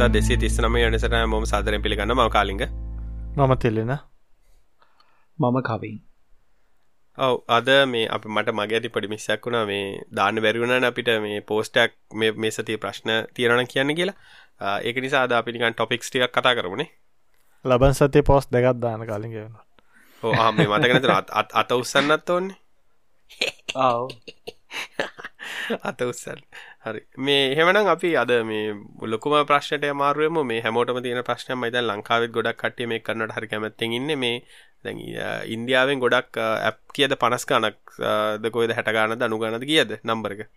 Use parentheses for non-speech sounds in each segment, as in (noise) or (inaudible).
කතා දෙසේ තිස්සනම යනසට මොම සාදරෙන් පිළිගන්න ම කාලිග. මම තෙල්ලෙන. මම කවින්. ඔව අද මේ අප මට මගේ ඇති පොඩි මිස්සක් වුණා. මේ දාන්න බැරිවුණන අපිට මේ පෝස්ටක් මේ සතිය ප්‍රශ්න තියරණ කියන්න කියලා. ඒක නිසා අද අපිනිකන් ටොපික්ස් ටියක් කතා කරමුණේ ලබන් සතේ පෝස් දෙකත් දාන කාලින් ගෙවන ඕ මේ මතකනත අත් අත උත්සන්නත් ඕන්නේ (laughs) (laughs) අත උත්සන්න හරි. මේ එහෙමනම් අපි අද මේ ලොකුම ප්‍රශ්නයට මාරුවම මේ හැමෝටම තියෙන ප්‍රශ්නයක් මම දැන් ලංකාවෙත් ගොඩක් කට්ටිය මේක කරන්නට හරි කැමැත්තෙන් ඉන්නේ. මේ දැන් ඉන්දියාවෙන් ගොඩක් ඇප් කියද 50 ගණක් ද කොයිද 60 ගානද 90 ගානද කියද නම්බර එක.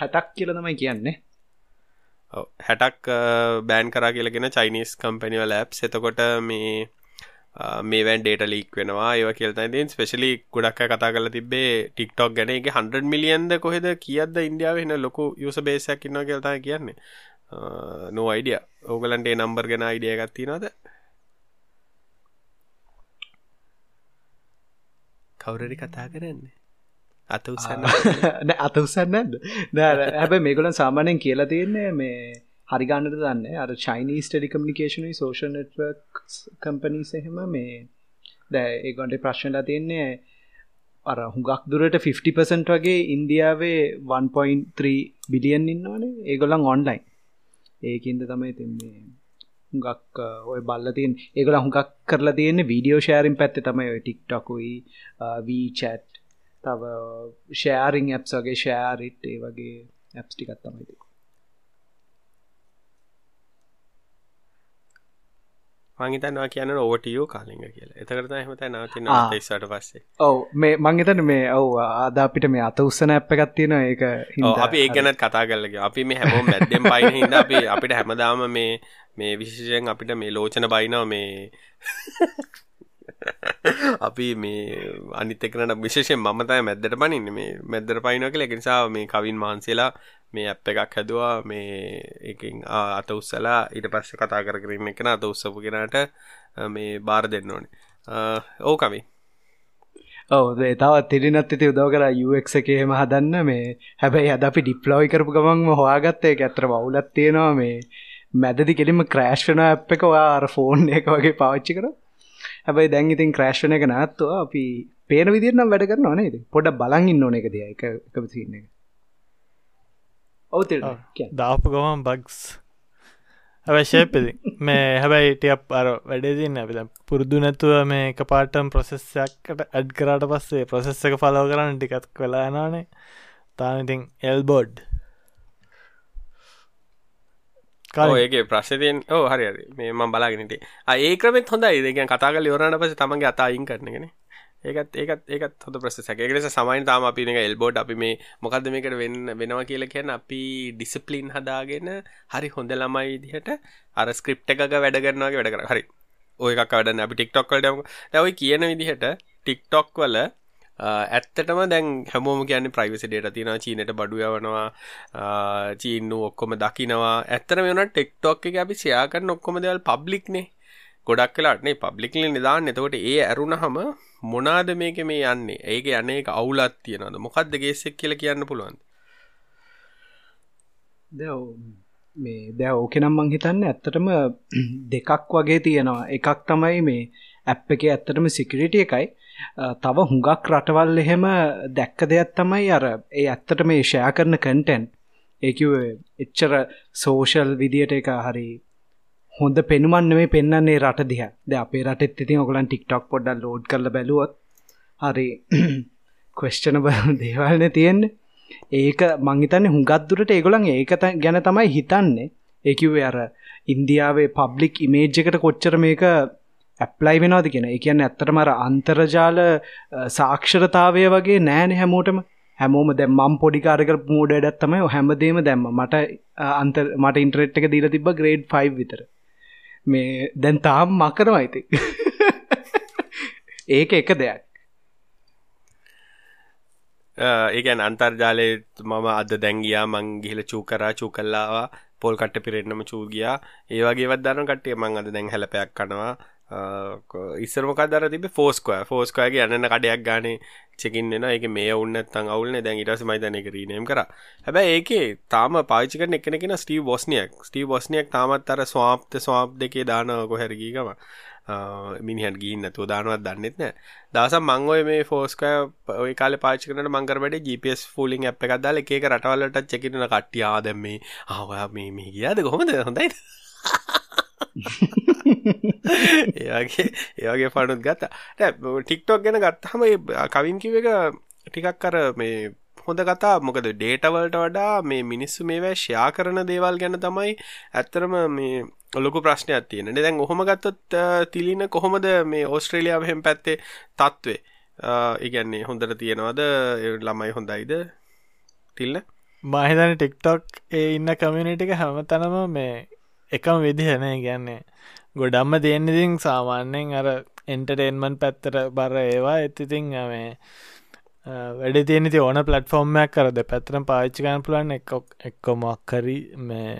60ක් කියලා තමයි කියන්නේ. 60ක් බෑන් කරා කියලාගෙන චයිනීස් කම්පැනි වල ඇප්ස් එතකොට මේ මේවැන් ඩේට ලීක් වෙනවා ඒව කියල්තයිතින් ස්පෙශලි ගොඩක් කතා කල තිබේ ටික්ටොක් ගැනගේ 100 මිලියන්ද කොහෙද කියද ඉන්දියාව එන ලොකු යුස බේසයක් ඉන්න කියල්තා කියන්නේ. නෝ අයිඩිය ඕගලන්ටේ නම්බර් ගෙන අයිඩිය ගත්තිනද කවුරරි කතා කරන්නේ? අත උසන්න (laughs) අත උසන්නද හැබ මේගොලන් සාමානයෙන් කියලා තියන්නේ මේ හරිගන්නට දන්න. අර Chinese telecommunication social network companies එහෙම මේ දැ ඒගොන්ට ප්‍රශ්නලා තියන්නේ අර හුඟක් දුරට 50% වගේ ඉන්දියාවේ 1.3 බිලියන් ඉන්නවනේ. ඒගොලන් ඔන්ලයින් ඒකින්ද තමයි තින්නේ හුඟක් ඔය බල්ලතින් ඒගොල හුඟක් කරලා තියෙන වීඩියෝ ෂෑරින් පැත්ත තමයි ඔය ටික්ටොකුයි වීචැට් තව ෂෑරිං ඇප්ස් වගේ ෂෑරිට් ඒ වගේ ඇප්ස්ටිකත් තමයිතික මංහිතන්වා කියන ඕටියෝ කාලිග කියලා. එතකරත හමත නවතින්න ඉස්සට පස්සේ. ඔව මේ මංගතන මේ ඔව ආද අපිට මේ අත උත්සන ඇප් එකක් තියෙන ඒක අපි ඒ ගැනත් කතා කරලගේ අපි මේ හැමෝම් මැද්දෙන් පයින හිද අපි අපිට හැමදාම මේ මේ විශෂයෙන් අපිට මේ ලෝචන බයිනව මේ අපි මේ අනිතකරන විශේෂෙන් මමතයි මැද්දට පනින්න මේ මැද්දර පයිනෝ කළ නිසා මේ කවින් මහන්සේලා මේ අප් එකක් හැදවා. මේ එකින් අත උත්සලා ඊට පස්ස කතා කර කරන්න එකන අත උත්සපු කෙනට මේ බාර දෙන්න ඕනේ. ඕකමි ඔව තවත් තිරිනත් ඇති උදව කර යුක් එකේම හදන්න. මේ හැබැයි අද අපි ඩිප්ලෝයි කරපු ගමන්ම හොයාගත්තේ ඇතර වුලත් තියෙනවා. මේ මැදදි කෙලිම ක්‍රෑශ්වන අප් එක. වාර ෆෝන් එක වගේ පාච්චි කර. හැබයි දැන් ඉතින් ක්‍රෑශ්වන එක නත්තුව අපි පේන විදිරනම් වැඩ කරන්න ඕනේ පොඩ බලගින්න ඕන එක දෙය එක. එක සින්න එක ඔවත දාපු ගමන් බක්ස් අවශ්‍යපෙදි මේ හැබැයි ටියප් අර වැඩේදින්න අපිද පුරුදු නැතුව මේ එක පාටම් ප්‍රොසෙස්සයක්කට ඇඩ් කරාට පස්සේ ප්‍රොසෙස් එක ෆලෝ කරන්න ටිකත් කලානානේ තානඉතින් එල්බෝඩ් ඒගේ ප්‍රශ්තියෙන් ඕ හරි මේ ම බලාගෙනට ඒ ක්‍රමෙත් හොඳයි දෙක කතා කල යවරට පස තමන්ගේ අතායින් කරනගෙන ඒකත් ඒකත් ඒකත් හොඳ ප්‍රසෙස් එකක්. ඒක නිසා සමයින් තාම අපි නික එල්බෝඩ් අපි මේ මොකද්ද මේකට වෙන්න වෙනවා කියලා කියන්නේ අපි ඩිසිප්ලින් හදාගෙන හරි හොඳ ළමයි විදිහට අර ස්ක්‍රිප්ට් එකක වැඩ කරනවා වගේ වැඩ කරා. හරි. ඔය එකක් වැඩන්නේ අපි TikTok වලට යමු. දැන් ඔය කියන විදිහට TikTok වල ඇත්තටම දැන් හැමෝම කියන්නේ ප්‍රයිවසි ඩේටා තියෙනවා චීනට බඩු යවනවා චීන්නු ඔක්කොම දකිනවා. ඇත්තටම වෙනවා TikTok එකේ අපි ෂෙයා කරන ඔක්කොම දේවල් පබ්ලික් නේ. ගොඩක් වෙලාට නේ පබ්ලික්ලි නිදාන්න. එතකොට ඒ ඇරුණහම මොනාද මේක මේ යන්නේ? ඒක යන්නේ එක අවුලත් තියෙනවද? මොකක්ද ගේස්සෙක් කියලා කියන්න පුළුවන් මේ දැ ඕකෙනම් මං හිතන්න ඇත්තටම (clears throat) දෙකක් වගේ තියෙනවා. එකක් තමයි මේ ඇප් එක ඇත්තටම සිකරිටිය එකයි. තව හුඟක් රටවල් එහෙම දැක්ක දෙයක් තමයි අර ඒ ඇත්තට මේ ෂයා කරන කන්ටෙන්් ඒකිව එච්චර සෝෂල් විදියට එක හරි හොඳ පෙනුමන් නෙමේ පෙන්න්නේ රට දිහ. ද අපේ රටත් ඉතින් ඔගලන් ටික්ටොක් පොඩ්ඩ ලෝඩ් කරල බැලුවොත් හරි කොස්්චන බ දේවල්න තියෙන්නේ. ඒක මංහිතන්නේ හුඟත්දුරට ඒගොලන් ඒක ගැන තමයි හිතන්නේ. ඒකිවේ අර ඉන්දියාවේ පබ්ලික් ඉමේජ් එකට කොච්චර මේක ඇප්ලයි වෙනවාද කියෙන එකන්න ඇත්තටමර අන්තර්ජාල සාක්ෂරතාවය වගේ නෑන හැමෝටම. හැමෝම දැම් මම් පොඩිකාරක මූඩඩත් තමයි. හැමදේම දැම්ම මට අන්ත මට ඉන්ටරෙට් එක දීල තිබ ග්‍රේඩ් 5 විතර. මේ දැන් තාම් මකනවා ඇති (laughs) ඒක එක දෙයක්. ඒකන් අන්තර්ජාලය මම අද දැංගියා මං ගිහිල චූ කරා චූ කල්ලාවා පොල් කට පිරෙන්න්නම චූගියා ඒවගේ වදන්න කටේ මං අද දැන් හැලපයක් කනවා. ඉස්සරමක දර තිබ ෆෝස්කය ෆෝස්කයගේ යන්න කඩයක් ගානේ චෙකින් එන එක මේ ඔන්න තන් අවුල්න දැන් ඉටස මයිතන එක රීනයම් කර. හැබැයි ඒකේ තාම පාචිකන එකනෙන ස්ටී බොස්නියක් ස්ටී බොස්නියක් තාමත් අර ස්වාප්ත ස්වාප් දෙකේ දාන කොහැරගීකම මිනිහන් ගිහින් නැතුව දානවත් දන්නෙත් නෑ. දවසම් මං ඔය මේ ෆෝස්කය ඔය කාලේ පාවිච්චි කරනකොට මං කරබඩේ GPS ෆූලිං ඇප් එකක් දාලා එක එක රටවල්වලට චෙක් ඉන්න කට්ටිය ආ දැන් මේ ආ ඔයා මේ මේ ගියාද කොහොමද? හොඳයිද? (laughs) ඒගේ ඒගේ පනුත් ගත්තා. ටික්ටොක් ගැන ගත්තහම කවින් කිව එක ටිකක් කර මේ හොඳ කතා. මොකද ඩේටවල්ට වඩා මේ මිනිස්සු මේවැ ෂයා කරන දේවල් ගැන තමයි ඇත්තරම මේ ලොකු ප්‍රශ්නයක් තියෙන දැන් ඔහොම ගත්තොත් තිලින කොහොමද මේ ඕස්ට්‍රේලියාව හෙම පැත්තේ තත්ත්වේ? ඉගැන්නේ හොඳට තියෙනවද? ළමයි හොඳයිද? තිල්ල මහිතන ටික්ටොක් ඒ ඉන්න කමියනිටික හැම තනම මේ එකම විදිහන ගැන්නේ ගොඩම්ම තියෙන්න්නඉතින් සාමාන්‍යයෙන් අර එන්ටරේන්මන් පැත්තර බර ඒවා ඇතිතින් මේ වැඩ තියෙනති ඕන පලටෆෝර්ම්මයක් කරද පැතරම් පාච්චිකන් පුලන් එක්කොක් එක්කොමක්කරි මේ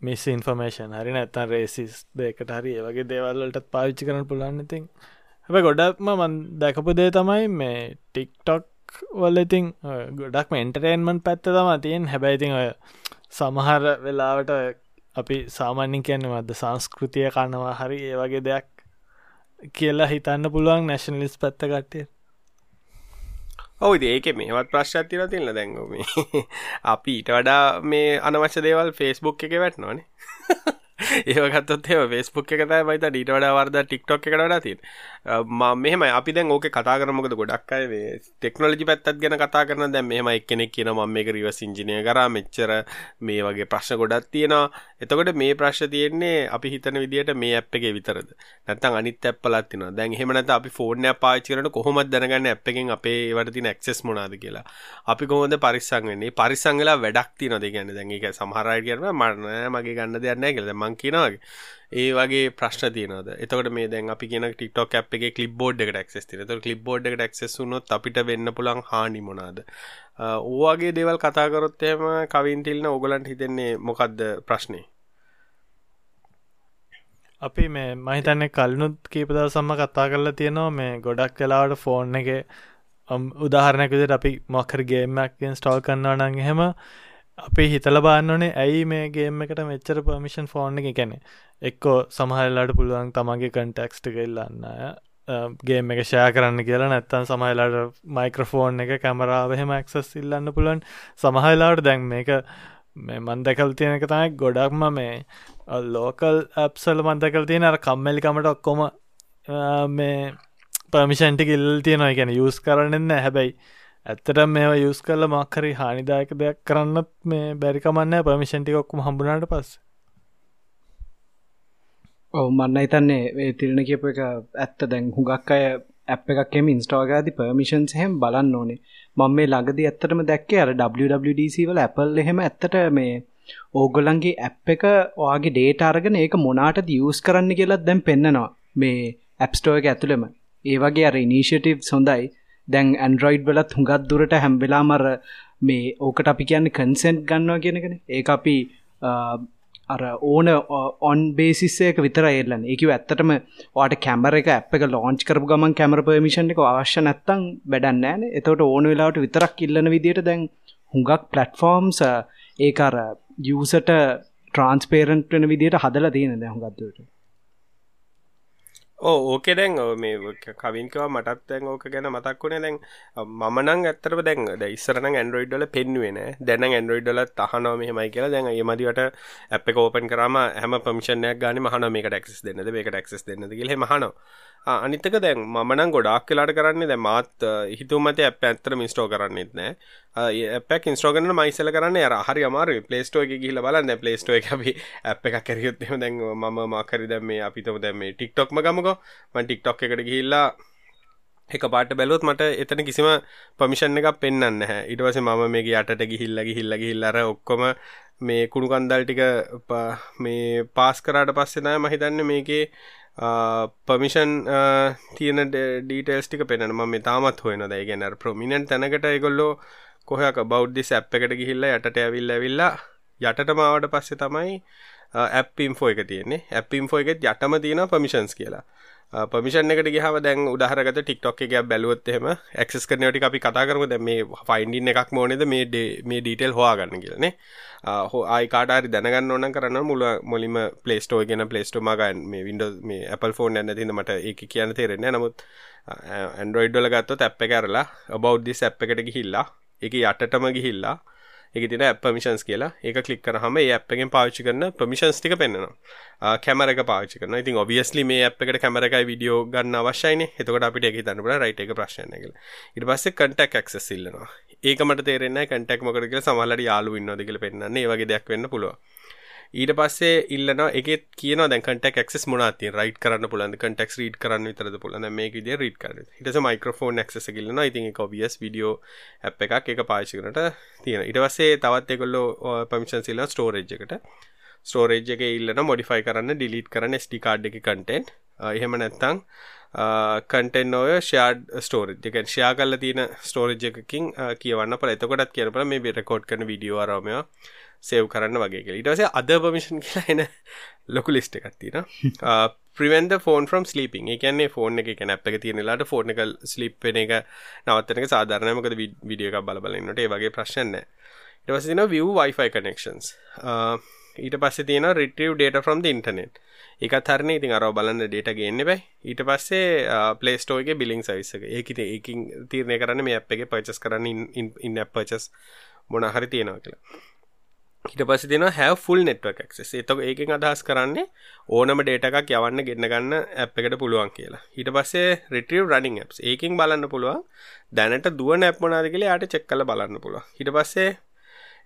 මිස් ඉන්ෆර්මේෂන් හරි නැත්තන් රේසිස් දෙකට හරි ඒවගේ දේවල්ලටත් පාවිච්චි කරන පුලන්න ඉතින්. හැබ ගොඩක්ම මන් දැකපු දේ තමයි මේ ටික්ටොක් වල ඉතින් ගොඩක් එන්ටරේන්මන් පැත්ත තම තියෙන් හැබැයිතින් ඔය සමහර වෙලාවට අපි සාමාන්‍යින් කියන්නේ මද සංස්කෘතිය කන්නවා හරි ඒ වගේ දෙයක් කියලා හිතන්න පුළුවන් නැශනලිස් පැත්ත කට්ටිය. ඔවුද ඒක මේවත් ප්‍රශ්ත් තින තිල්ල දැංගම (laughs) අපි ඊට වඩා මේ අනවශ්‍ය දේවල් ෆෙස්බුක් එක වැටනවානේ. ඒවගත්තොත් ඒ ෆෙස්බුක් එක තයි මයිත ඩීට වඩා වර්ද ටික්ටොක් එකට වඩා තින් ම මෙහම අපි දැන් ඕක කතා කරමකද ගොඩක් අය වේ ටෙක්නොලජි පැත්තත් ගැන කතා කරන දැන් මෙහම එක්කෙනෙක් කියන ම මේක රිවස් ඉංජිනය කර. මෙච්චර මේ වගේ ප්‍රශ්න ගොඩක් තියෙනවා. එතකොට මේ ප්‍රශ්න තියෙන්නේ අපි හිතන විදිට මේ ඇප් එක විතරද? නැත්තම් අනිත් ඇප්පලත් තියෙනවා. දැන් එහෙම නැත්නම් අපි ෆෝන් එක පාවිච්චි කරනකොට කොහොමද දැනගන්නේ ඇප් එකෙන් අපේ ඒවට තියෙන ඇක්සස් මොනවාද කියලා? අපි කොහොමද පරිස්සම් වෙන්නේ? පරිස්සම් වෙලා වැඩක් තියෙනවද කියන්නේ? දැන් ඒක සමහර අය කියනවා මම මගේ ගන්න දෙයක් නැහැ කියලා. දැන් මං කියනවාගේ? ඒ වගේ ප්‍රශ්න තියනද එතකට මේ දැන් අපි කියන ටික්ටොක් අප් එක කලිප් බෝඩ් එකට ක්සෙස් තින තො කලිප් බෝඩ් එකට ක්සෙස් වුනොත් අපිට වෙන්න පුළන් හානි මොනාද ඕවාගේ දේවල් කතාකරොත්තයම කවින්තිල්න ඔගලන්ට හිතෙන්නේ මොකක්ද ප්‍රශ්නය අපි මේ මහිතන්නේ කල්නුත් කීපදව සම්ම කතා කරලා තියෙනවා මේ ගොඩක් කලාවට ෆෝන් එක උදාහරණයකදට අපි මොක්කර ගේමක් ස්ටෝල් කරන්නවා නං හෙම අපි හිතල බාන්නනේ ඇයි මේ ගේම් එකට මෙච්චර පමිෂන් ෆෝන් එක? කැනෙ එක්කෝ සමහල්ලාට පුළුවන් තමගේ කන්ටෙක්ස්ට කෙල්ලන්න ගේම් එක ෂය කරන්න කියලා. නැත්තන් සමහලාට මයික්‍රෆෝන් එක කැමරාවහෙම ඇක්සස් ඉල්ලන්න පුළන් සමහලාට දැන් මේක මේ මන්දකල් තියෙන එක තමයි ගොඩක්ම මේ ලෝකල් ඇප්සල් මන්දකල් තියෙන අර කම්මලිකමට ඔක්කොම මේ පමිෂන්ටි ඉල් තියෙනවා. ගැන යස් කරන්න හැබැයි ඇත්තට මේ යුස් කල්ල මක්කරි හානිදායක දෙයක් කරන්නත් මේ බැරිකමන්න පමිෂන්ටිකොක්කුම හම්බුනාට පස් ඔව මන්න හිතන්නේ තිරණ කියප එක ඇත්ත. දැන් හුඟක් අය ඇප් එකක්ෙම ඉන්ස්ටෝගාති පර්මිෂන්ස් හෙම බලන්න ඕනේ. මං මේ ළඟදි ඇත්තටම දැක්කේ අර WWDC වල ඇපල් එහෙම ඇත්තට මේ ඕගොලන්ගේ ඇප් එක ඔයාගේ ඩේට අරගෙන ඒක මොනාට දියස් කරන්න කියලත් දැන් පෙන්න්නනවා මේ ඇප්ස්ටෝ එක ඇතුළෙම. ඒ වගේ අර ඉනිශිටව් සොඳයි දැන් ඇන්ඩරොයිඩ් වලත් හුඟත් දුරට හැම්වෙලා මර මේ ඕකට අපි කියන්නේ කන්සෙන්ට් ගන්නවා කියනගෙන ඒ අපි අර ඕන ඔන් බේසිස්සයක විතර එල්ලන්න. එකව ඇත්තටම වාට කැමර එක ඇප් එක ලෝංච් කරපු ගමන් කැමර පමිෂන් එක අවශ්‍ය නැත්තං වැඩන්නෑන එතවට ඕන වෙලාවට විතරක් ඉල්ලන විදියට දැන් හුඟක් පලට්ෆෝර්ම්ස් ඒකර යසට ට්‍රන්ස්පේරන්ට් වෙන විදියට හදලා තියෙන දැ හුඟත්වට ඕක දැන් මේ කවින්කව මටත් දැන් ඕක ගැන මතක් වුණේ. දැන් මමනං ඇත්තරම දැන් ද ඉස්සරන ඇන්ඩරෝයිඩ්ඩල පෙන්වෙන දැන ඇන්ඩරෝයිඩ්ඩල තහනෝ මෙහමයි කියලා. දැන් ඒ මදිවට ඇප් එක ඕපන් කරම හැම පමිෂණයක් ගන මහන මේක ටක්ස් දෙන්නද මේක ටක්ස් දෙන්නද කියල මහනවා අනිතක දැන් මමනං ගොඩක් කලාට කරන්නේ දැ මාත් හිතුමත ඇ ඇත්තර මිස්ටෝ කරන්නෙත් නෑ. ඇපක් ඉස්ටෝගන මයිසල කරන්න අර හරි අමාර පලේස්ටෝ එක ගහිල බලන්න. පලේස්ටෝ එක අපි ඇ් එකක් කැරියොත්ම දැන් මම මාකරි දැම මේ අපිතම දැම ටික්ටොක්ම ගමක. මන් ටික්ටොක් එකට ගිහිල්ලා එක පාට බැලොත් මට එතන කිසිම පමිෂන් එකක් පෙන්න්න හැ ඉටවස මම මේ අටට ගිහිල්ල ගිහිල්ල ගිහිල්ලර ඔක්කොම මේ කුණු කන්දල් ටික මේ පාස් කරාට පස්සෙනය මහිතන්න මේකේ පමිෂන් තියන ඩීටේල්ස් ටික පෙන ම තාමත් හොයන දැයි ගැන ප්‍රමිණන් තැනකට එකොල්ලෝ කොහක බෞද්ධි සැප් එකට ගිහිල්ල යටට ඇවිල්ල ඇවිල්ලා යටට මාවට පස්සේ තමයි uh, ඇප් ඉම්ෆෝ එක තියන්නේ. ඇප් ඉම්ෆෝ එකත් යටම තියෙන පමිෂන්ස් කියලා. Uh, පමිෂන් එකට ගහම දැන් උදාහරගත ටික්ටොක් එක බැලුවොත් එහෙම ඇක්සස් කරනවට අපි කතා කරමු. දැන් මේ ෆයින්ඩින් එකක් මොනේද මේ මේ ඩීටේල් හොයාගන්න කියලානේ uh, හෝ ආයි කාටරි දැනගන්න ඕන කරන්න මුල මුලින්ම ප්ලේ ස්ටෝර් ගෙන ප්ලේ ස්ටෝර් මගන් මේ වින්ඩෝස් මේ Apple ෆෝන් එක නැතිනම් මට ඒක කියන්න තේරෙන්නේ නමුත් uh, ඇන්ඩරෝයිඩ් වල ගත්තොත් ඇප් එක කරලා about this ඇප් එකට ගිහිල්ලා ඒක යටටම ගිහිල්ලා ඒක තින පමිෂන්ස් කියලා. ඒක කලික් කරහම ඒ අප් එකෙන් පාවිච්චි කරන පමිෂන්ස් ටික පෙන්නවා කැමර එක පාවිච්චි කරන ඉතින් ඔබියස්ලි මේ අප් එකට කැමර එකයි වීඩියෝ ගන්න අවශ්‍යයිනේ. එතකොට අපිට ඒක හිතන්න පුළුවන් රයිට් එක ප්‍රශ්නයක් කියලා. ඊට පස්සේ කන්ටැක්ට් ඇක්සස් ඉල්ලනවා. ඒක මට තේරෙන්නේ නැහැ කන්ටැක්ට් මොකද කියලා සමහරවිට යාළුවෝ ඉන්නවද කියලා පෙන්නන්නේ. ඒ වගේ දෙයක් වෙන්න පුළුවන්. ඊට පස්සේ ඉල්ලනවා එකෙත් කියනවා දැන් කන්ටැක්ට් ඇක්සස් මොනවද තියෙන්නේ? රයිට් කරන්න පුළුවන්ද? කන්ටැක්ට්ස් රීඩ් කරන්න විතරද පුළුවන් දැන් මේක විදියට රීඩ් කරන්න. ඊට පස්සේ මයික්‍රොෆෝන් ඇක්සස් එක ඉල්ලනවා. ඉතින් ඒක ඔබ්වියස් වීඩියෝ ඇප් එකක්. ඒක පාවිච්චි කරනට තියෙනවා. ඊට පස්සේ තවත් ඒගොල්ලෝ පර්මිෂන්ස් ඉල්ලනවා ස්ටෝරේජ් එකට. ස්ටෝරේජ් එකේ ඉල්ලන මොඩිෆයි කරන්න ඩිලීට් කරන්න SD කාඩ් එකේ කන්ටෙන්ට් එහෙම නැත්නම් කටෙන් ඔය ෂයාඩ් ස්ටෝරජ් එක ෂයා කල්ල තියෙන ස්ටෝරජ් එකකින් කියවන්න පල එතකොටත් කියනපල මේ රෙකෝඩ් කන විඩියෝ අරමය සේව් කරන්න වගේ ඉටවසේ අද පමිෂන් කියලා එන ලොකු ලිස්ට එකක් (laughs) තියෙන ප්‍රිවෙන්ද ෆෝන් ්‍රම් ස්ලිපින් එකන්නේ ෆෝන් එක කැන අප එක තියෙනලාට ෆෝර්න එක ස්ලිප්පෙන එක නවත්තනක සාධරණයමකද විඩිය එකක් බලබලන්නට ඒ වගේ ප්‍රශ්න ඉටවසින විය වයිෆයි කනෙක්ෂන්ස් ඊට පස්සේ තියෙන රිටව ඩේට ෆ්‍රම් ද ඉන්ටනෙට් එක තරන ඉතින් අරව බලන්න ඩේට ගන්න බයි ඊට පස්සේ පලේස්ටෝගේ බිලිං සවිස්සක ඒක ඒකින් තීරණය කරන්න මේ අප් එක පචස් කරන්න ඉන්න පචස් මොනහරි තියෙනවා කියලා ඊට පස්සේ දෙනවා have full network access. එතකොට ඒකෙන් අදහස් කරන්නේ ඕනම data එකක් යවන්න ගෙන්න ගන්න app එකට පුළුවන් කියලා. ඊට පස්සේ retrieve running apps. ඒකෙන් බලන්න පුළුවන් දැනට දුවන app මොනවාද කියලා යාට check කරලා බලන්න පුළුවන්. ඊට පස්සේ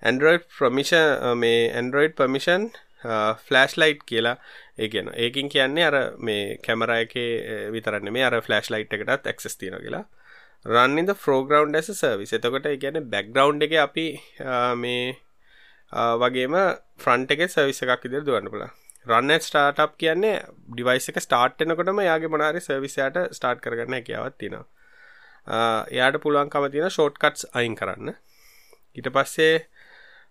Android permission uh, මේ Android permission uh, ෆ්ලෑෂ්ලයිට් කියලා ඒ කියන ඒකින් කියන්නේ අර මේ කැමරා එකේ uh, විතරක් නෙමෙයි අර ෆ්ලෑෂ්ලයිට් එකටත් ඇක්සස් තියෙනවා කියලා. Run in the foreground as a service. එතකොට ඒ කියන්නේ background එකේ අපි මේ වගේම ෆ්‍රන්ට් එක සවිස එකක් ඉදිර දුවන්න පුළ රන්න ස්ටාටප් කියන්නේ ඩිවයිස එක ස්ටාර්ට්නකොටම යාගේ මොනාරි සර්විසයට ස්ටාර්ට් කරගන්න හැකියාවත් තියෙනවා. එයාට පුළුවන්කම තියෙන ෂෝට් කට්ස් අයින් කරන්න. ඊට පස්සේ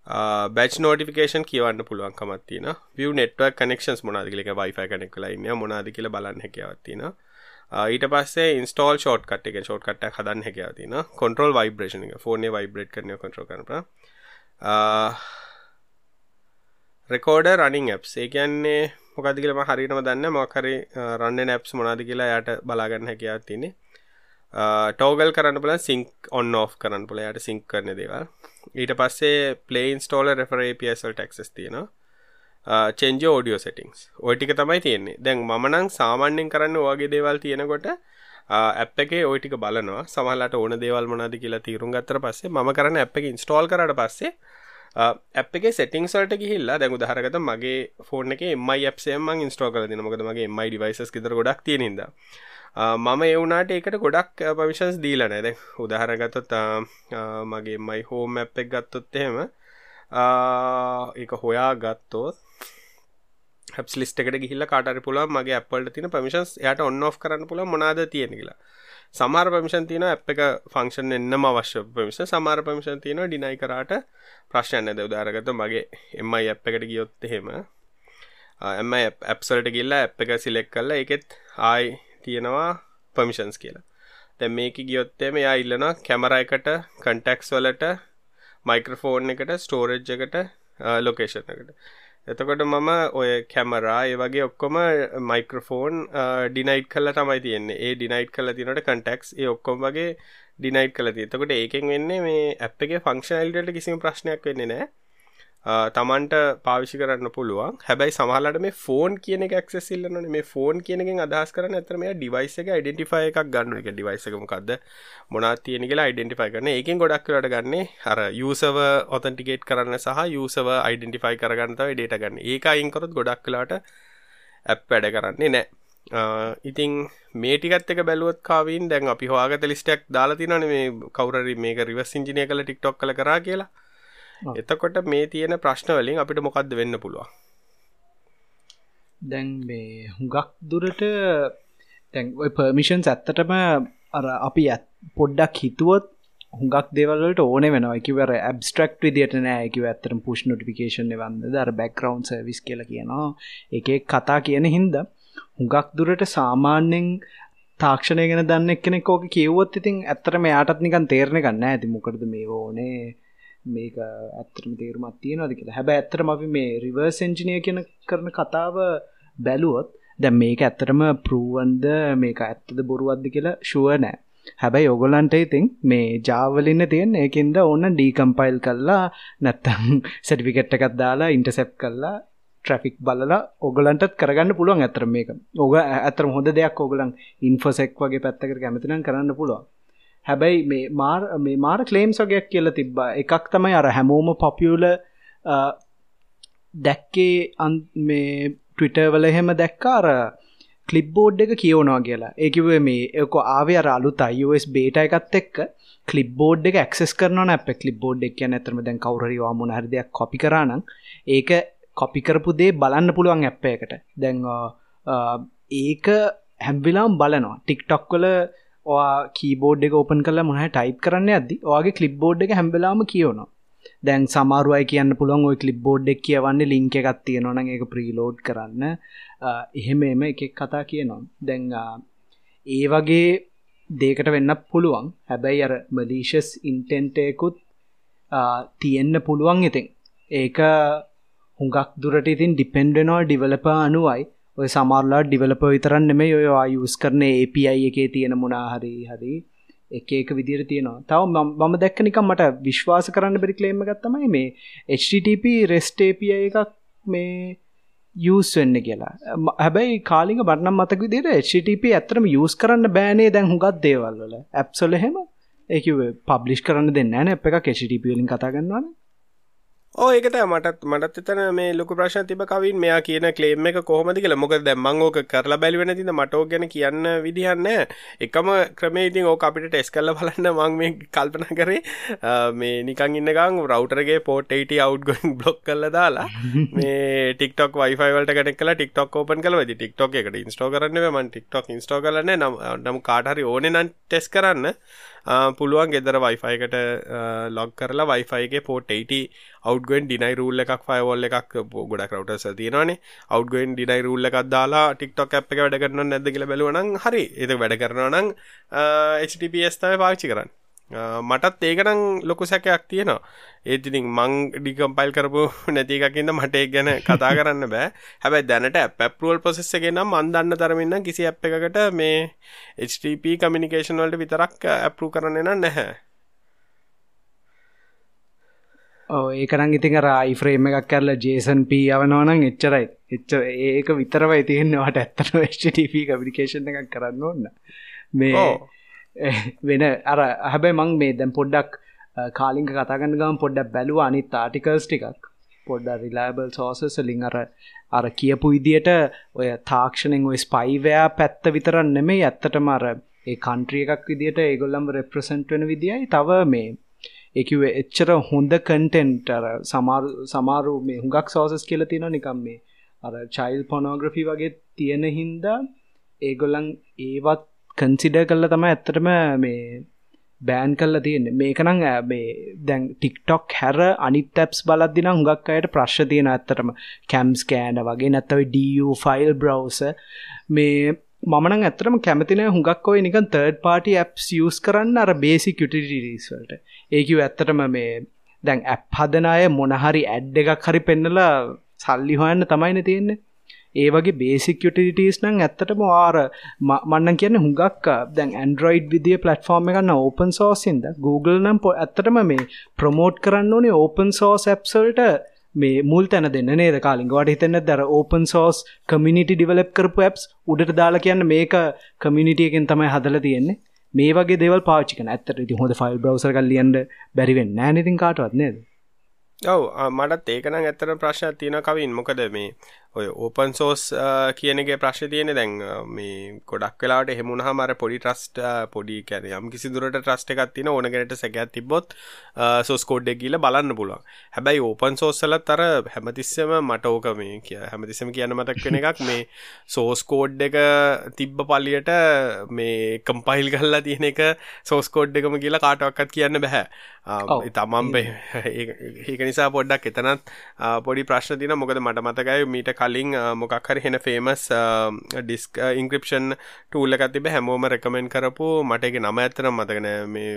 බැච් නෝටිෆිකේෂන් කියවන්න පුළුවන්කමත් තියෙන විය නෙට්වක් කනෙක්ෂන්ස් මොනාදකිලක වයිෆයි කනෙක් ලයින්න මොනාද කියල බලන්න හැකියාවත් තියෙන ඊට පස්සේ ඉන්ස්ටෝල් ෂෝට් කට එක ෂෝට් කට්ට හදන්න හැකියාව තින කොන්ට්‍රෝල් වයිබ්‍රේෂන එක ෆෝනේ වයිබ්‍රේට් කරන කොට්‍රෝ කරන රෙකෝඩ රනිින් ඇප්ස් ඒ කියන්නේ මොකද කියලම හරිටම දන්න මොකරි රන්න නැප්ස් මොනාද කියලා යට බලාගන්න හැකයාත් තිනේ Uh, ටෝගල් කරන්න පුල සිංක් ඔන්න ඔ් කරන්න පුළ යට සිංක් කරන දේවල්. ඊට පස්සේ පලේන් ස්ටෝල රෙෆරේ පසල් ටක්ස් තියෙනවා. චෙන්ජ ෝඩියෝ සෙටිංස් ඔටික තමයි තියෙන්නේ. දැන් මනං සාමාන්‍යෙන් කරන්න වගේ දේවල් තියෙනකොට uh, ඇප් එක ඔයිටික බලනවා. සමහලට ඕන දේවල් මොනාද කියලා තීරුම් ගත්තර පස්සේ ම කරන්න ඇප් එක ඉන්ස්ටෝල් කරට පස්සේ ඇප් එක සෙටිං සල්ට ගිහිල්ලා දැන් උදාහරණකට මගේ ෆෝන් එකේ MI apps එකෙන් මම ඉන්ස්ටෝල් කරලා දෙනවා. මොකද මගේ MI devices ගෙදර ගොඩක් තියෙන හින්දා. මම ඒ වුණාට ඒකට ගොඩක් පර්මිෂන්ස් දීලා නැහැ. දැන් උදාහරණ ගත්තොත් මගේ MI home app එක ගත්තොත් එහෙම ඒක හොයා ගත්තොත් හැප්ස් ලිස්ට් එකට ගිහිල්ලා කාට හරි පුළුවන් මගේ app වලට තියෙන permissions එයාට on off කරන්න පුළුවන් මොනවාද තියෙන්නේ කියලා. සමාර පමිෂන් තියන අප එක ෆංක්ෂන් එන්නම අවශ්‍ය පමිෂ සමාර පමිෂන් තියෙන ඩිනයි කරාට ප්‍රශ්න ඇද උදාරගත මගේ එමයි අප් එකට ගියොත් එහෙම එම ඇප්සල්ට ගිල්ලා ඇප් එක සිලෙක් කල්ලා එකෙත් ආයි තියෙනවා පමිෂන්ස් කියලා. දැ මේක ගියොත්තේම යා ඉල්ලනවා කැමර එකට කන්ටෙක්ස් වලට මයික්‍රෆෝන් එකට ස්ටෝරජ් එකට ලොකේෂන් එකට. එතකොට මම ඔය කැමරා ඒ වගේ ඔක්කොම මයික්‍රෆෝන් ඩිනයිට් කල්ල තමයි තියෙන්නේ. ඒ ඩිනයිට් කල තිනට කටෙක්ස් ඒ ඔක්කොම් වගේ ඩිනයිට් කල ති එතකොට ඒකෙන් වෙන්නේ මේ ඇප් එක ෆංක්ෂනල්ට කිසිම ප්‍රශ්නයක් වෙන්නේ නෑ තමන්ට පාවිෂි කරන්න පුළුවන්. හැබැයි සමහලට මේ ෆෝන් කියන ක්සෙස් ඉල්ලන මේ ෆෝන් කියනකින් අදහස් කරන ඇතර මේ ඩිවයිස එක යිඩෙන්ටිෆයි එකක් ගන්න එක ඩිවයිසකමකක්ද මොනා තියෙන කියලා යිඩෙන්ටිෆයි කරන ඒකින් ගොඩක් කරට ගන්නේ අර යසව ඔතන්ටිකේට් කරන්න සහ යසව යිඩෙන්ටිෆයි කරගන්නතව ඩේට ගන්න. ඒක අයින්කොරත් ගොඩක් කලාට ඇප් වැඩ කරන්නේ නෑ ඉතින් මේටිකත් එක බැලුවත් කාවින් දැන් අපි හවාගත ලිස්ටක් දාලා තිනන මේ කවරරි මේක රිවස් ඉංජිනය කල ටික්ටොක් කල කරා කියලා. එතකොට මේ තියෙන ප්‍රශ්න වලින් අපිට මොකක්ද වෙන්න පුළුවන්? දැන් මේ හුඟක් දුරට තැන් පර්මිෂන්ස් ඇත්තටම අර අපි ඇත් පොඩ්ඩක් හිතුවොත් හුඟක් දෙවලට ඕන වෙන එකවර ඇබස්ට්‍රක්් විදිට නෑ. එක ඇතරම් පුෂ් නොටිකේෂන් වන්න දර බැක්රවන්් සවිස් කියල කියනවා. එක කතා කියන හින්ද හුඟක් දුරට සාමාන්‍යෙන් තාක්ෂණය ගෙන දන්න කෙනෙක් ඕක කිව්වොත් ඉතින් ඇත්තට මෙයාටත් නිකන් තේරණ ගන්න ඇති මොකටද මේ ඕනේ මේක ඇත්තරම තේරුමත් තියෙනවාද කියලා. හැබැ ඇත්තරම අපි මේ රිවර්ස් එන්ජිනිය කියන කරන කතාව බැලුවොත් දැ මේක ඇත්තරම පරුවන්ද මේක ඇත්තද බොරුවද්ද කියලා ශුව නෑ. හැබැයි ඔගොලන්ට ඉතින් මේ ජාවලින්න තියෙන ඒකින්ද ඔන්න ඩීකම්පයිල් කල්ලා නැත්තම් (laughs) සටිෆිකට් එකත් දාලා ඉන්ටසෙප් කල්ලා ට්‍රෆික් බලලා ඔගලන්ටත් කරගන්න පුළුවන් ඇතර මේක. ඕග ඇතර හොඳ දෙයක් ඕගලන් ඉන්ෆසෙක් වගේ පැත්තකට කැමතිනම් කරන්න පුළුවන්. හැබැයි මේ මාර් මේ මාර කලේම්ස් වගේයක් කියල තිබ්බා. එකක් තමයි අර හැමෝම පොපියුල දැක්කේ මේ ටවිටවල එහෙම දැක්කාර කලිප්බෝඩ් එක කියවනවා කියලා. ඒකිවේ මේ ඒක ආවේ අර අලු අයිස් බේට එකත් එක්ක කලිප්බෝඩ් එක ක්සෙස් කරන අප කලිප්බෝඩ් එක ඇතරම දැන් කවරරවා මුණ හරදයක් කොපි කරනම් ඒක කොපි කරපු දේ බලන්න පුළුවන් ඇප්ප එකට දැන් ඒක හැම්විලාම් බලනවා. ටික්ටොක් වල කීබෝඩ් එක ඕපන් කල මොහ ටයිප් කරන්න ඇදදි ඔගේ කලිප්බෝඩ් එක හැම්වෙලාම කියවනවා. දැන් සමාරුවයි කියන්න පුළුවන් ඔයි කලිප්බෝඩ් එක් කියවන්නේ ලිංක එකත් තියෙනවන එක ප්‍රීලෝඩ් කරන්න. එහෙම එම එකෙක් කතා කියනවා. දැන් ඒ වගේ දේකට වෙන්න පුළුවන්. හැබැයි අර මලීශස් ඉන්ටෙන්ටයකුත් තියෙන්න පුළුවන් ඉතින්. ඒක හුඟක් දුරට ඉතින් ඩිපෙන්ඩනෝ ඩිවලප අනුවයි. ඔය සමාරලා ඩිවලප විතරන්න මේ ඔය ආයුස් කරන API එකේ තියෙන මුණහරි හරි එක එක විදිර තියෙනවා. තව මම දැක්ක නිකම් මට විශ්වාස කරන්න බෙරි කලේම ගත්තමයි මේ HTTP රෙස්ට API එකක් මේ යස් වෙන්න කියලා. හැබැයි කාලික බටනම් මතක විදිර HTTP ඇතරම යස් කරන්න බෑනේ දැන් හුඟත් දේවල් වල. ඇප්සොල හෙම ඒක පබ්ලිෂ් කරන්න දෙන්න න අප එක HTTP වලින් කතා ගන්නවාන ඕ ඒකට මටත් මටත් එතන මේ ලොකු ප්‍රශ්න තිබ කවින් මෙයා කියන ක්ලේම් එක කොහොමද කියලා. මොකද දැන් මම ඕක කරලා බැලුවේ නැතිද? මට ඕක ගැන කියන්න විදිහක් නැහැ. එකම ක්‍රමේ ඉතින් ඕක අපිට ටෙස්ට් කරලා බලන්න මම මේ කල්පනා කරේ. මේ නිකන් ඉන්න ගමන් රවුටර් එකේ port 80 outgoing (laughs) block කරලා දාලා (laughs) මේ TikTok wifi වලට කනෙක්ට් කරලා TikTok open කරලා ඉතින් TikTok එකට install කරන්න බෑ මම TikTok install කරලා නැහැ. නම් කාට හරි ඕනේ නම් ටෙස්ට් කරන්න පුළුවන් ගෙදර වයිෆයිකට ලොග් කරලා වයිෆයිගේ පෝට් 80 අවුට්ගෙන් ඩිනයි රූල් එකක් ෆයවොල් එකක් ගොඩක් රවටස තියෙනවානේ. අවුට්ගෙන් ඩිනයි රූල් එකක් දාලා ටික්ටොක් අප් එක වැඩ කරන නැද්ද කියලා බැලුවනම් හරි. ඒක වැඩ කරනවා නම් HTTPS තමයි පාවිච්චි කරන්නේ. මටත් ඒකනම් ලොකු සැකයක් තියෙනවා. ඒත් ඉතින් මං ඩිකම්පයිල් කරපු (laughs) නැති එකකින්ද මට ඒක ගැන කතා කරන්න බෑ. හැබැයි දැනට ඇප් ඇප්රුවල් ප්‍රොසෙස් එකේ නම් මන් දන්න තරමින් කිසි ඇප් එකකට මේ HTTP කමියුනිකේෂන් වලට විතරක් ඇප්රූව් කරන්න නම් නැහැ. ඕ ඒකරං ඉතින් අර අයිෆ්‍රේම් එකක් කරලා ජේසන් පී යවනවනම් එච්චරයි. එච්ච ඒක විතරවයි තියෙන්නවට ඇත්තට HTTP කමියුනිකේෂන් එකක් කරන්න ඕන්න මේ (laughs) වෙන අර හැබැයි මං මේ දැම් පොඩ්ඩක් කාලිංක කතාගන්න ගම පොඩ්ඩක් බැලුව අනිත් ආටිකල්ස් ටිකක්. පොඩ්ඩ රිලාබල් සෝසස් ලින් අර අර කියපු විදියට ඔය තාක්ෂණෙන් ඔය ස්පයිවයා පැත්ත විතරන්න නෙමේ ඇත්තටම අර ඒ කන්ට්‍රිය එකක් විදියට ඒගොල්ලම් රෙප්‍රසෙන්ට් වෙන විදියි තව මේ ඒකිව එච්චර හොඳ කන්ටෙන්ට් අර සමාරු සමාරු මේ හුඟක් සෝසස් කියල තියෙන නිකම් මේ අර චයිල් පොනෝග්‍රෆි වගේ තියෙන හින්දා ඒගොල්ලන් ඒවත් කන්සිඩ කල්ල තම ඇත්තටම මේ බෑන් කල්ල තියෙන මේකනං මේ දැන් ටික්ටොක් හැර අනිත් ඇප්ස් බලද්දින හුඟක් අයට ප්‍රශ් තියෙන ඇත්තටම. කැම්ස් කෑන වගේ නැත්තව ඩ ෆයිල් බ්‍රවස මේ මමන ඇතරම කැමතින හුඟක් ඔය නිකන් තර්ඩ පාටි ඇප්ස් යස් කරන්න අර බේසි කුටිරීස්වලට ඒකව ඇත්තටම මේ දැන් ඇප් හදනාය මොනහරි ඇඩ් එකක් හරි පෙන්නලා සල්ලි හොයන්න තමයින තියෙන්නේ. ඒ වගේ බේසික්ටිටස් නං ඇත්තටම ආර මන්න කියන්න හුඟක් දැන් ඇන්ඩරෝයිඩ් විදිිය පලටෆෝර්ම් එකන්න ඕපන් සෝසින්ද Google නම් පො ඇත්තටම මේ ප්‍රමෝට් කරන්න ඕනේ ඕපන් සෝස් ඇප්සල්ට මේ මුල් තැන දෙන්න නේද කාලින් වට හිතන්න දර ඕපන් සෝස් කමිනිටි ඩිවලප් කරපු ඇප්ස් උඩට දාලා කියන්න මේක කමිනිටියකෙන් තමයි හදල තියෙන්නේ. මේ වගේ දෙවල් පාචික ඇත්තට ති හොඳ ෆයිල් බ්‍රවසර කල්ලියන්ට බැරිවෙන් නෑනතින් කාටවත් නේද? ඔව් මටත් ඒකනම් ඇත්තට ප්‍රශ්නයක් තියෙන කවින්. මොකද මේ ඔය ඕපන් සෝස් කියනගේ ප්‍රශ්න තියෙන දැන් මේ ගොඩක් වෙලාට හෙමුණහ මර පොඩි ට්‍රස්ට පොඩි කැන යම් කිසි දුරට ට්‍රස්ට එකක් තින ඕනගෙනට සැකත් තිබොත් සෝස් කෝඩ්ඩ කියල බලන්න පුළුවන්. හැබැයි ඕපන් සෝස්සල තර හැමතිස්සම මට ඕක මේ කිය හැමතිස්සම කියන්න මතක් වෙන එකක් මේ සෝස් කෝඩ් එක තිබ්බ පල්ලියට මේ කම්පයිල් කල්ලා තියෙන එක සෝස් කෝඩ් එකම කියලා කාටවක්කත් කියන්න බැහැ තමම් (laughs) ඒක නිසා පොඩ්ඩක් එතනත් පොඩි ප්‍රශ්න තින මොකද මට මතකයි මීට කලින් මොකක් හරි හෙන ෆේමස් ඩිස්ක් ඉංක්‍රපෂන් ටූල්ල තිබ හැමෝම රෙකමෙන්න් කරපු මට එක නම ඇතරම් මතගෙන මේ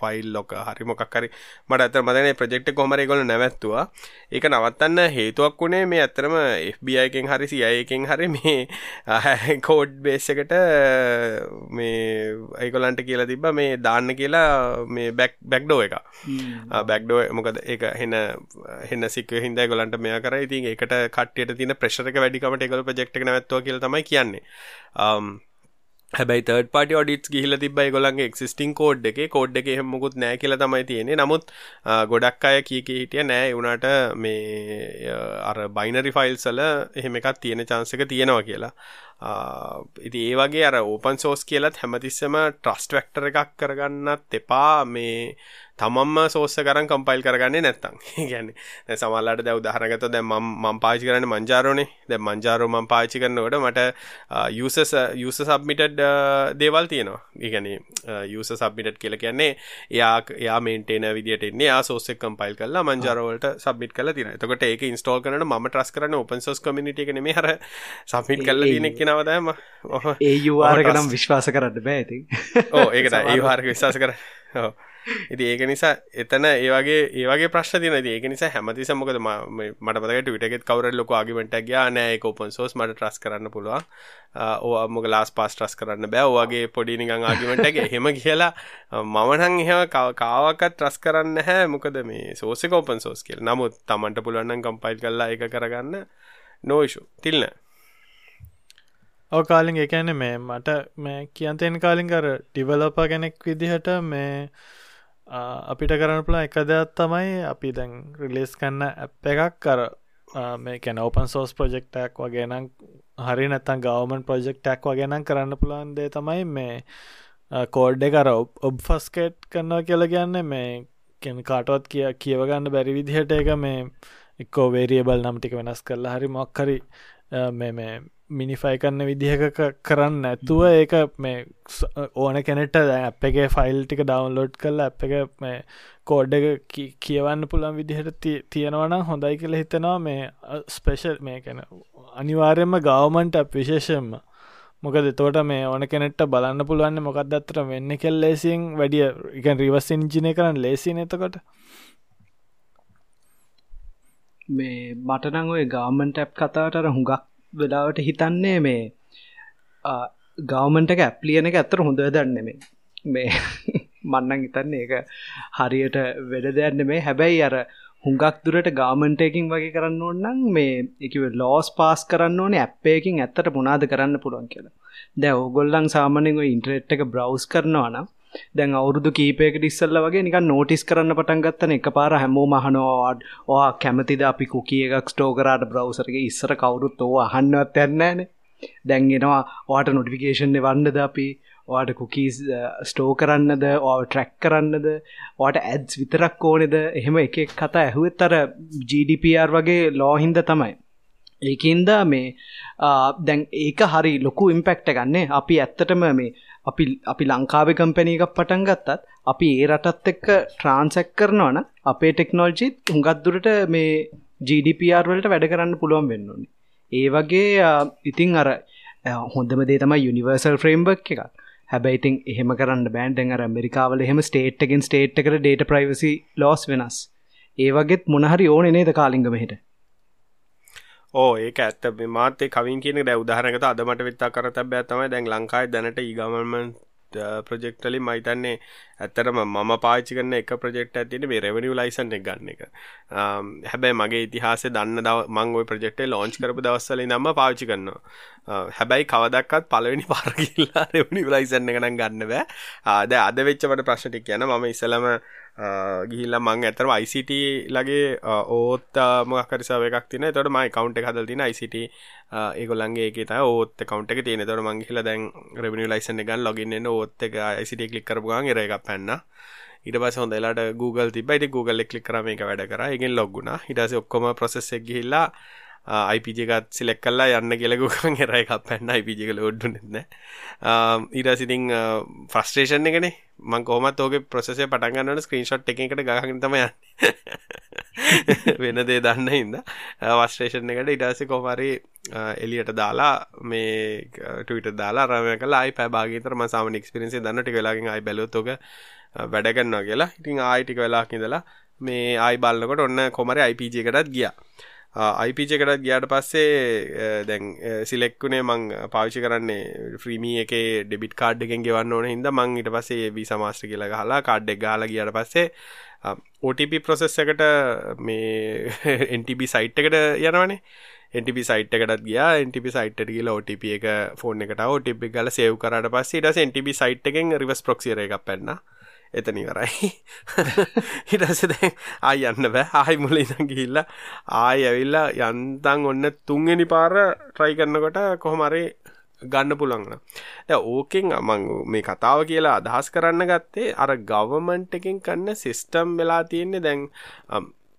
ෆයිල් ලොක හරි මොකක් හරි මට ඇතර මතන ප්‍රජෙක්් කොමර ගොල නැවැත්තුවා. ඒක නවත්තන්න හේතුවක් වුණේ මේ ඇත්තරම FBIකෙන් හරි සියයකෙන් හරි මේ කෝඩ් බේසකට මේ අයිකොලන්ට කියලා තිබ මේ දාන්න කියලා මේ බැක් බැක්්ඩෝ එක බැක්්ඩෝ මොකද එක හෙන හෙන්න සික හිද ගොලන්ට මෙය කර. ඉතින් එකට කට්ට තින ප්‍රශ්ක වැඩිකමට එකල ප්‍රෙක්් නැත්ව කියල තමයි කියන්නේ. Um, හැබයි තර්ඩ පටි ඩිටස් ගිහිල තිබයි ගොලන්ගේ එක්සිස්ටිං කෝඩ් එක. කෝඩ් එක හෙමුකුත් නෑ කියල තමයි තියෙනෙ නමුත් uh, ගොඩක් අය කිය හිටිය නෑ. වුණට මේ uh, අර බයිනරි ෆයිල් සල එහෙම එකත් තියෙන චාන්සක තියෙනවා කියලා. ඉති ඒ වගේ අර ඕපන් සෝස් කියලත් හැමතිස්සම ට්‍රස්ට වැක්ටර එකක් කරගන්නත් එපා. මේ තමම්ම සෝස්ස කරන් කම්පයිල් කරගන්නේ නැත්තම්. (laughs) ගැන්නේ සමල්ලට දැව දහරගත දැ මම් පාචි කරන්න මංජාරෝනේ. දැ මංජාරෝ මම් පාචි කරන්නවට මට යුස යුස සබ්මිටඩ් දේවල් තියෙනවා. ඉගැන යුස සබ්මිටඩ් කියල කියන්නේ එයා එයා මේන්ටේන විදිට එන්නේ සෝසෙක් කම්පයිල් කල්ලා මංජාරවලට සබ්මිට කල තින එතකොට ඒක ඉන්ස්ටෝල් කරන ම ට්‍රස් කරන ඔපන් සෝස් කමිනිට එක නෙම හර සබමිට කල්ල දිනෙක් නවදම ඒ යවාරකනම් විශ්වාස කරන්න බෑති ඕ ඒකට ඒ වාර්ක විශවාස කර ඉති ඒක නිසා එතන ඒවගේ ඒවගේ ප්‍රශ් තින ඒක නිසා හැමති සමකද මට මතකට විටගෙත් කවර ලොක ආගිමට ගයා. නෑ ඔපන් සෝස් මට ට්‍රස් කරන්න පුළුවන්. ඕ මොක ලාස් පාස් ට්‍රස් කරන්න බෑ. ඔගේ පොඩිනිගං ආගිමටගේ හෙම කියලා මමනං එහෙම කාවකත් ට්‍රස් කරන්න හැ මොකද මේ සෝසක ඔපන් සෝස් කියල්. නමුත් තමන්ට පුළුවන්න්න කම්පයිල් කරලා එක කරගන්න. නෝයිෂු තිල්න ඔව කාලින් එකන මේ මට මේ කියන්තයෙන් කාලින් කර ඩිවලප කෙනෙක් විදිහට මේ අපිට කරන පුලා එක දෙයක් තමයි අපි දැන් රිලේස් කන්න ඇප් එකක් කර මේ කැන ඕපන් සෝස් ප්‍රජෙක්ටක් වගේ නම් හරි නැත්තන් ගවමන් ප්‍රජෙක්ටක් වගේනම් කරන්න පුළන් දේ තමයි මේ කෝඩ් එකර ඔබ් ෆස්කේට් කරනවා කියලා කියන්න මේ කෙන කාටවත් කිය කියවගන්න බැරි විදිහට එක මේ එක්කෝ වේරියබල් නම් ටික වෙනස් කරලා හරි මොක්හරි මේ මිනිෆයි කරන්න විදිහක කරන්න ඇතුව ඒක මේ ඕන කෙනෙට අප එක ෆයිල් ටික ඩවන්ලෝඩ් කරලා අප එක මේ කෝඩ් එක කියවන්න පුළන් විදිහට තියෙනවනම් හොඳයි කියල හිතනවා. මේ ස්පේෂල් මේ කැන අනිවාර්යම ගවමන්ට අප විශේෂයෙන්ම. මොකද තෝට මේ ඕන කෙනෙට බලන්න පුළුවන්න මොකක්ද අත්තර වෙන්න කෙල් ලේසින් වැඩිය එක රිවස් ඉංජිනය කරන්න ලේසි නතකොට මේ මටනං ඔය ගාමන්ට ඇප් කතාවට හුඟක් වෙලාවට හිතන්නේ මේ ගවමන්ට එක ඇප්ලියන එක ඇත්තර හොඳ දන්නෙමේ මේ (laughs) මන්නන් හිතන්නේ එක හරියට වෙඩ දෙයන්න මේ හැබැයි අර හුඟක් දුරට ගාමන්ටයකින් වගේ කරන්න ඕන්නම් මේ එකව ලෝස් පාස් කරන්න ඕනේ ඇප්පයකින් ඇත්තට පුනාද කරන්න පුළුවන් කියලා. දැ ඕගොල්ලන් සාමනෙන් ඉන්ට්‍රෙට් එක බ්‍රවස් කරනවා නම් දැන් අවුරුදු කීපයකට ඉස්සල්ල වගේ නිකන් නෝටිස් කරන්න පටන් ගත්තන. එක පාර හැමෝ මහනවාඩ ඕ කැමතිද අපි කුකිය එකක් ස්ටෝකරාට බ්‍රවසරගේ ඉස්සර කවුරුත් ඕ අහන්නවත් ඇන්නෑන දැන්ගෙනවා ඕට නොටිෆිකේෂන් වන්නද අපි? ඕට කුකීස් ස්ටෝ කරන්නද? ඕ ට්‍රැක් කරන්නද? ඕට ඇඩ්ස් විතරක් ඕනෙද? එහෙම එක කතා ඇහුවත් අර GDPR වගේ ලෝහින්ද තමයි. ඒකින්ද මේ දැන් ඒක හරි ලොකු ඉම්පෙක්ට ගන්නේ අපි ඇත්තටම මේ අපි අපි ලංකාවේ කම්පැනී එකක් පටන් ගත්තත් අපි ඒ රටත් එක්ක ට්‍රාන්සැක් කරනවන අපේ ටෙක්නෝල්ජිත් හුඟත්දුරට මේ GDPR වලට වැඩ කරන්න පුළුවන් වෙන්න ඕනේ. ඒ වගේ ඉතිං අර හොඳම දේ තමයි යුනිවර්සල් ෆ්‍රේම්බක් එකක්. හැබැයිතින් එහෙම කරන්න බෑන්ඩෙන් අර අමරිකාවල එහෙම ස්ටේට් එකෙන් ස්ටේට් එකට ඩේට ප්‍රයිවසි ලෝස් වෙනස්. ඒ වගේත් මොනහරි ඕන නේද කාලිංගමහිට ඕ ඒක ඇත්ත. මාතේ කවින් කියන දැ උදාහරනකත අදමට විත්තා කර තැබෑ තමයි දැන් ලංකායි දැනට ඒගමන්මන් ප්‍රජෙක්ටලි මයිතන්නේ ඇත්තරම මම පාචි කරන එක ප්‍රජෙක්ට ඇතින මේ රෙවනිිය ලයිසන් එක ගන්න එක. හැබැයි මගේ ඉතිහාස දන්න දව මංගොයි ප්‍රජෙක්ටේ ලෝංච් කරපු දවස්සල නම්ම පාචි කරනවා. හැබැයි කවදක්ත් පලවෙනි පාරකිල්ලා රෙවනි (laughs) ලයිසන්න එකනම් ගන්න බෑ. ආද අද වෙච්චවට ප්‍රශ්ටික් කියන ම ඉසලම ගිහිල්ල මං ඇතර ICT ලගේ ඕත් මොකරිසාව එකක් තින තොට මයි කවන්් එක හදල් තින ICT ඒගොල්ලන්ගේ එක ත ඕත් කවන්ට එක තියෙන තොට මංහිල දැන් රෙබනි ලයිසන ගන් ලොගින්න ඕත් එක ICT කලික් කරපුගන් එර එකක් පැන්න. ඉට පස හොඳලාට Google තිබයිට Google එක්ලික් කරම එක වැඩ කර. එකෙන් ලොග්ගුණ හිටස ඔක්කොම ප්‍රසෙස් එක් ගිහිල්ලා අයිපජකත් සිලෙක් කල්ලා යන්න කෙලකුකන් එර එකක් පැන්න අයිපජක ලෝඩ්ඩු නෙන්න ඊරසිතිං ෆස්ට්‍රේෂන් එකනේ. මං කොහමත් ඕක ප්‍රසෙසේ පටන්ගන්නට ස්ක්‍රීන්ෂොට් එකකට ගහන්න තම යන්න. (laughs) වෙන දේ දන්න හින්ද. වස්ට්‍රේෂන් එකට ඉටස කොමරි එලියට දාලා මේ ටවිට දාලා රමය කලා අයි පැබාගේතර මසාම නික්ස්පිරන්සේ දන්න. ටික වෙලාගෙන් අයි බැලොතොක වැඩගන්නවා කියලා. ඉතින් ආයිටික වෙලාක් ඉඳලා මේ ආයි බල්ලකොට ඔන්න කොමරි IPG එකටත් ගියා. අයිපිච එකටත් ගියාට පස්සේ දැන් සිලෙක්කුණේ මං පාවිච්චි කරන්නේ ෆ්‍රීමී එක ඩෙබිට කාඩ් එකෙන් ගෙවන්න ඕන හිද මං ඉට පස්සේ වී සමාස්ට්‍ර කියලා හලා කාඩ් එක ගාල ගියට පස්සේ OTP ප්‍රොසෙස් එකට මේ (laughs) එන්ටබ සයිට් එකට යනවනේ. එන්ටපි සයිට් එකටත් ගියා. එන්ටපි සයිට් කියල OTP එක ෆෝන් එකට OTP ගල සේව් කරට පස්සේ ට එන්ටබ සයිට් එකෙන් රිවස් ප්‍රොක්සිර එකක් පැන්න. එතන ඉවරයි. (laughs) හිටස දැන් ආයි යන්න බෑ. ආයි මුල ඉඳන් ගිහිල්ලා ආයි ඇවිල්ලා යන්තම් ඔන්න තුන්වෙනි පාර try කරනකොට කොහොම හරි ගන්න පුළුවන් දැන් ඕකෙන් මම මේ කතාව කියලා අදහස් කරන්න ගත්තේ අර ගවර්න්මන්ට් එකෙන් කරන සිස්ටම් වෙලා තියෙන්නේ දැන්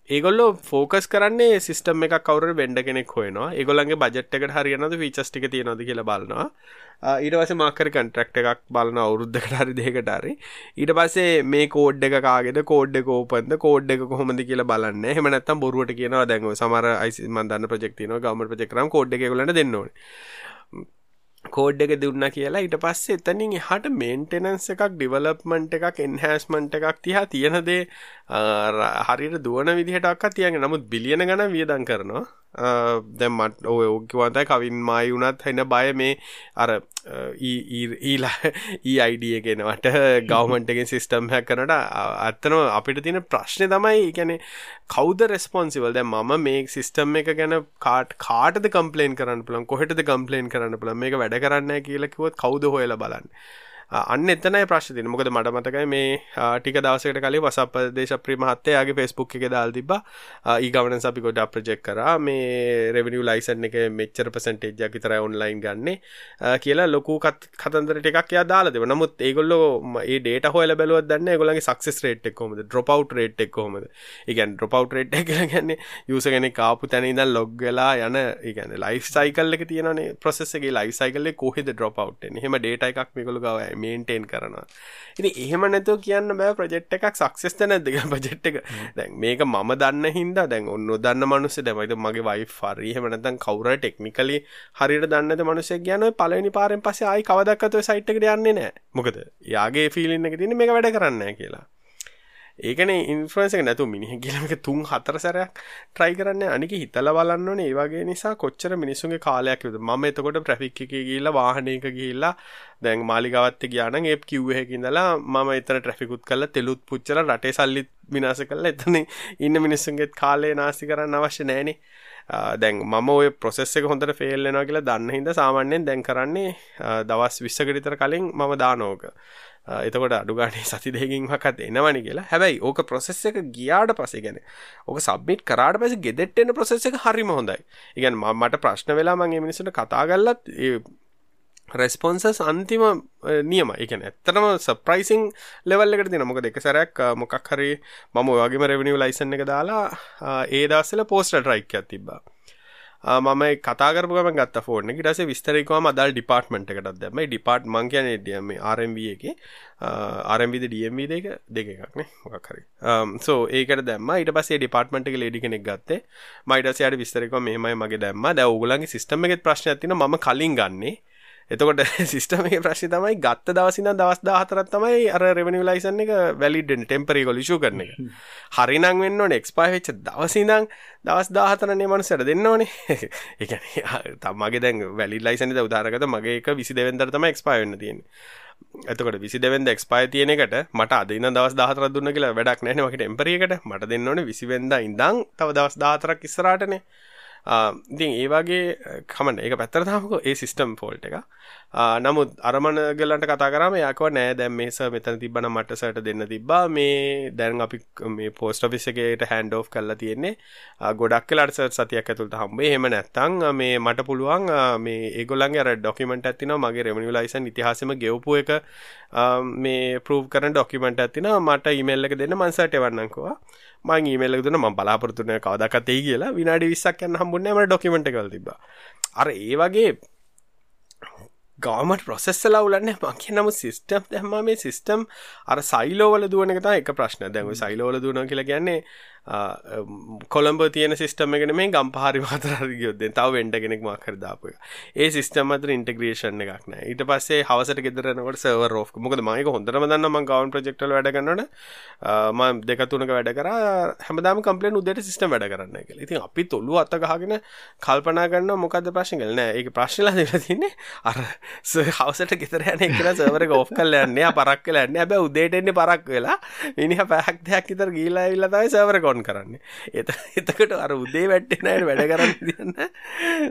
ඒගොල්ලෝ ෆෝකස් කරන්නේ සිස්ටම් එක කවර බෙන්ඩ කෙනෙක් හොයනවා. ඒගොල්ලන්ගේ බජට් එකට හරියනද ෆීචස් ටික තියෙනවද කියලා බලනවා. ඊට පස්සේ මාකර කන්ට්‍රැක්ට් එකක් බලන අවුරුද්දකට හරි දෙකකට හරි. ඊට පස්සේ මේ කෝඩ් එක කාගේද? කෝඩ් එක ඕපන්ද කෝඩ් එක කොහොමද කියලා බලන්න එහෙම නැත්නම් බොරුවට කියනවා දැන් ඔය සමහර IC මම දන්න ප්‍රොජෙක්ට් තියෙනවා ගවර්න්මන්ට් ප්‍රොජෙක්ට් කරාම කෝඩ් එක ඒගොල්ලන්ට දෙන්න ඕනේ. කෝඩ් එක දුන්න කියලා ඊට පස්සේ එතනින් එහාට මේන්ටෙනන්ස් එකක් ඩිවලොප්මන්ට් එකක් එන්හෑන්ස්මන්ට් එකක් තියා තියෙන දේ හරියට දුවන විදිහට අක්ක තියන්නේ නමුත් බිලියන ගණන් වියදම් කරනවා. දැම් මට ඔය ඕකිවන්තයි කවින් මයි වුනත් හෙන බය මේ අර ඊලා ඊයිඩිය ගෙනවට ගවමන්ටගෙන් සිිස්ටම් හැ කරට අත්තන අපිට තියෙන ප්‍රශ්නය තමයි එකැනෙ කෞද රෙස්පොන්සිවල් දැ මම මේ සිිස්ටම් එක ගැන කාට කාටද කම්පලේන් කරන්න පුළන් කොහටද කම්පලේන් කරන්න පුළ මේක වැඩ කරන්න කියලකිවත් කෞද හොයල බලන්න? අන්න එතනයි ප්‍රශ්න තියෙන්නේ. මොකද මට මතකයි මේ ටික දවසකට කලින් WhatsApp දේශප්‍රිය මහත්තයාගේ Facebook එකේ දාලා තිබ්බා. e-governance අපි ගොඩක් ප්‍රොජෙක්ට් කරා. මේ revenue license එකේ මෙච්චර percentage එකක් විතරයි online ගන්නෙ කියලා ලොකු කතන්දර ටිකක් එයා දාලා දෙනවා. නමුත් ඒගොල්ලෝ මේ data හොයලා බැලුවත් දන්නේ ඒගොල්ලන්ගේ success rate එක කොහොමද? drop out rate එක කොහොමද? ඒ කියන්නේ drop out rate එක කියලා කියන්නේ user කෙනෙක් ආපු තැන ඉඳන් log වෙලා යන ඒ කියන්නේ life cycle එක තියෙනනේ process එකේ life cycle එක කොහෙද drop out වෙන්නේ? එහෙම data එකක් මේගොල්ලෝ ගාව මේන්ටේන් කරනවා. ඉති එහෙම නැතුව කියන්න බෑ ප්‍රජෙට් එකක් සක්සෙස්ත නැදක බජෙට් එක. දැන් මේක මම දන්න හින්දා දැන් ඔන්න දන්න මනුස්ස දැමයිත මගේ වයි ෆරී හෙමනතන් කවර ටෙක්නිකලි හරිට දන්නත මනුසෙක් ගැන පලනි පාරෙන් පස අයි කවදක්කතුව සයිට්කට යන්නේ නෑ. මොකද? යාගේ ෆිලින්න එක තින මේ වැඩ කරන්න කියලා ඒකන ඉන්ෆරන්ස එක නැතු මිනිහ කියලක තුන් හතර සැරයක් ට්‍රයි කරන්න. අනික හිතල බලන්න ඒ වගේ නිසා කොච්චර මිනිසුන්ගේ කාලයක් යුද ම එතකොට ප්‍රෆික් එක ගිල්ල වාහනයක ගිල්ලා දැන් මාලිගවත්ත කියන ඒ කිව්හකිඳලා මම එතන ට්‍රෆිකුත් කල තෙලුත් පුච්චර රටේ සල්ලිත් විනාස කල එතන ඉන්න මිනිස්සුන්ගේත් කාලේ නාසි කරන්න අවශ්‍ය නෑනේ දැන් මම ඔය ප්‍රොසෙස් එක හොඳට ෆෙල්ලෙනවා කියලා දන්න හිද සාමාන්‍යයෙන් දැන් කරන්නේ දවස් විස්සකටිතර කලින් මම දානෝක එතකොට අඩුගානේ (laughs) සති දෙකින් හකත් එනවනි කියලා. හැබැයි ඕක ප්‍රොසෙස් එක ගියාට පස්සේ ගැන ඕක සබ්මිට් කරාට පස්සේ ගෙදෙට්ට එන ප්‍රොසෙස් එක හරිම හොඳයි. ඒ කියන්නේ මට ප්‍රශ්න වෙලා මම මේ මිනිස්සුන්ට කතා කරලත් ඒ රෙස්පොන්සස් අන්තිම නියම එකන ඇත්තටම සප්‍රයිසිං ලෙවල් එකට තින මොක දෙක සැරයක් මොකක් හරි මම ඔයගේම රෙවනිිය ලයිසන් එක දාලා ඒ දස්සල පෝස්ට ට්‍රයික් තිබ්බා. මම කතාරපුම ගත් ෆෝර්න ටස විස්තරකම අදල් ඩිපාර්ට්මට එකටත් දැම ඩිපාර්ට් මං කියන ඩියම ආරම්ව එක. ආරම්විද ඩියම්ව දෙක දෙකක්නේ මොකක්හරි සෝ um, ඒකට දැම ඊට පසේ ඩිපාර්ට්මට එක ලඩි කෙනෙක් ගත්තේ. මයිටසයට විස්තරක මේමයි මගේ දැම්ම. දැ ඔගුලන්ගේ සිස්ටම එකත් ප්‍රශ්න ඇතින ම කලින් ගන්නේ එතකොට (laughs) සිස්ටමේ ප්‍රශ්ි තමයි ගත්ත දවසින දවස් දාහතරත් තමයි අර රෙවනි ලයිසන් එක වැලිඩෙන් ටෙම්පරි කොලිෂු කරන එක. (laughs) හරිනං වෙන්න නෙක්ස්පයි වෙච්ච දවසිදං දවස් දාහතරනේ මනුසට දෙන්න ඕනේ. (laughs) එක තමගේ දැන් වැලි ලයිසනි උදාරගත මගේ එක විසි දෙවෙන්දර තම එක්ස්පයි වෙන්න තියෙන එතකොට විසි දෙවෙන්ද එක්ස්පයි තියනෙකට මට අදන්න දවස් දාහතර දුන්න කියලා වැඩක් නෑන වකට එම්පරියකට මට දෙන්න ඕන විසිවෙන්ද ඉඳං තව දවස් දාතරක් ඉස්සරාටනේ ඉතින් ඒ වගේ කමන එක පැත්තර තාමක ඒ සිස්ටම් ෆෝල්ට එක නමුත් අරමණ ගලන්ට කතා කරම යකව නෑ දැම් මේස මෙතන තිබන මට සට දෙන්න තිබා මේ දැන් අපි මේ පෝස්ට ෆිස්සගේට හැන්ඩ ෝ් කරලා තියෙන්නේ. ගොඩක් කලට සතියක් ඇතුළට හම්බේ හෙම නැත්තං මේ මට පුළුවන් මේ ඒගොලන්ගේ ඩොකිමට ඇතින මගේ රෙමනි ලයිසන් ඉතිහාසම ගෙවපු එක මේ පරූ් කරන ඩොකිමට ඇතින මට ඉමල්ල එක දෙන්න මන්සට වන්නකවා මං ඊමේල් එකක් දුන්න මම බලාපොරොත්තු වෙන කවදාකත් එයි කියලා විනාඩි 20ක් යන හම්බුන්නේ මට ඩොකියුමන්ට් එකවල තිබ්බා. අර ඒ වගේ ගවමට ප්‍රොසෙස්සලා උලන්නේ මං කියන නමුත් සිස්ටම් දැම්මා මේ සිස්ටම් අර සයිලෝවල දුවන එක තමයි එක ප්‍රශ්න. දැන් ඔය සයිලෝවල දුවනවා කියලා කියන්නේ කොළඹ තියෙන සිස්ටම එකන මේ ගම් පහරි මාතරරි යොද්දෙන් තව වෙන්ඩ කෙනෙක් මක්කර දාපු ඒ සිස්ටම අතර ඉන්ටග්‍රේෂන් එකක් නෑ ඊට පස්සේ හවසට ගෙදරනකට සව රෝ් මොකද මයක හොඳරම දන්න ම ගවන් ප්‍රජෙක්ටල වැඩගන්නට ම දෙකතුනක වැඩ කර. හැමදාම කම්පලෙන් උදට සිස්ටම් වැඩ කරන්න එක ඉතින් අපි තොල්ලු අත්තගහගෙන කල්පනා ගන්න මොකද ප්‍රශ්න කලන ඒ ප්‍රශ්නලා දෙල තින්නේ අර හවසට ගෙතර යන එකර සවර ගෝ් කල්ල යන්නේ. පරක් කලන්න ඇබ උදේටෙන්නේ පරක් වෙලා මිනිහ පැහක් දෙයක් ඉතර ගීලා ඉල්ලතයි සවර කොන් කරන්න. එත එතකට අර උදේ වැට්ටෙනයට වැඩ කරන්න තියන්න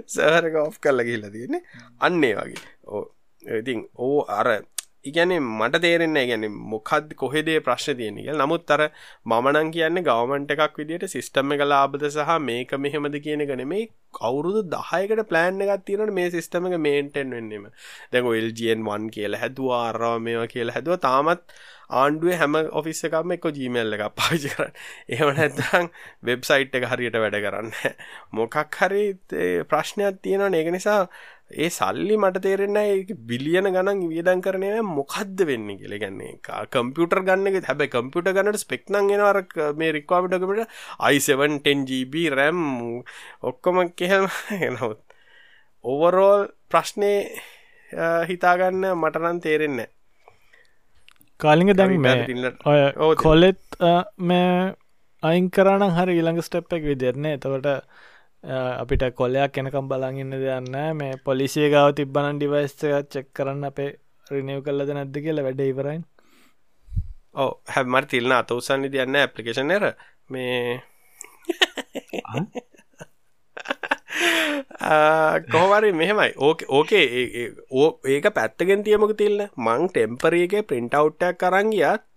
සවරක ඔෆ් කල්ල ගිල්ල තියන්නේ. අන්නේ වගේ. ඕ ඉතින් ඕ අර ඉගැන මට තේරෙන්න ගැන මොකක්ද කොහෙදේ ප්‍රශ්න තියෙනක නමුත් අර මමනං කියන්නේ ගවමන්ට එකක් විදිට සිිස්ටම එක ලාබද සහ මේක මෙහෙමද කියන ගන මේ කවුරුදු දහයකට ප්ලෑන් එකක් තියෙනට මේ සිිස්ටම එක මේන්ටෙන් වෙන්නම. දැක එල්ජන්1 කියලා හැදවා අරවා මේවා කියලා හැදුව. තාමත් ආණ්ඩුවේ හැම ඔෆිස් එකම එක ජීමල් එක පාචි කරන්න. එහෙම නැත්තං වෙබ්සයිට් එක හරියට වැඩ කරන්න මොකක් හරි ප්‍රශ්නයක් තියෙනවා ඒක නිසා ඒ සල්ලි මට තේරෙන්න බිලියන ගණන් වියදන් කරනය මොකක්ද වෙන්න කියල. ගන්නේ කම්පියුටර් ගන්න හැබ කම්පියට ගන්නට ස්පෙක්නං ගෙනවර මේ රික්වාමිටකට i710GB රැම් ඔක්කොම කෙහම. එනවත් ඕවරෝල් ප්‍රශ්නය හිතාගන්න මටනන් තේරෙන්නේ කාලිග දැන් ඔය කොලෙත් මේ අයින් කරන හරි ඉළඟ ස්ටප් එක විදිරන්නේ එතවට අපිට කොලයක් කෙනකම් බලඟන්න දෙයන්න මේ පොලිසිය ගාව තිබ්බනන් ඩිවයිස්ක චෙක් කරන්න අපේ රිනව් කල්ලද නැද්ද කියලා වැඩ ඉවරයින්. ඕ හැමට තිල්න්න අත උසන්න දියන්න ඇපලිකේෂන් එර මේ (laughs) කොහවරි මෙහෙමයි ඕක ඕකේ ඒක පැත්තගෙන් තියමක තිල්න්න මං ටෙම්පරේගේ පින්ට අවට්ටක් කරංගියත්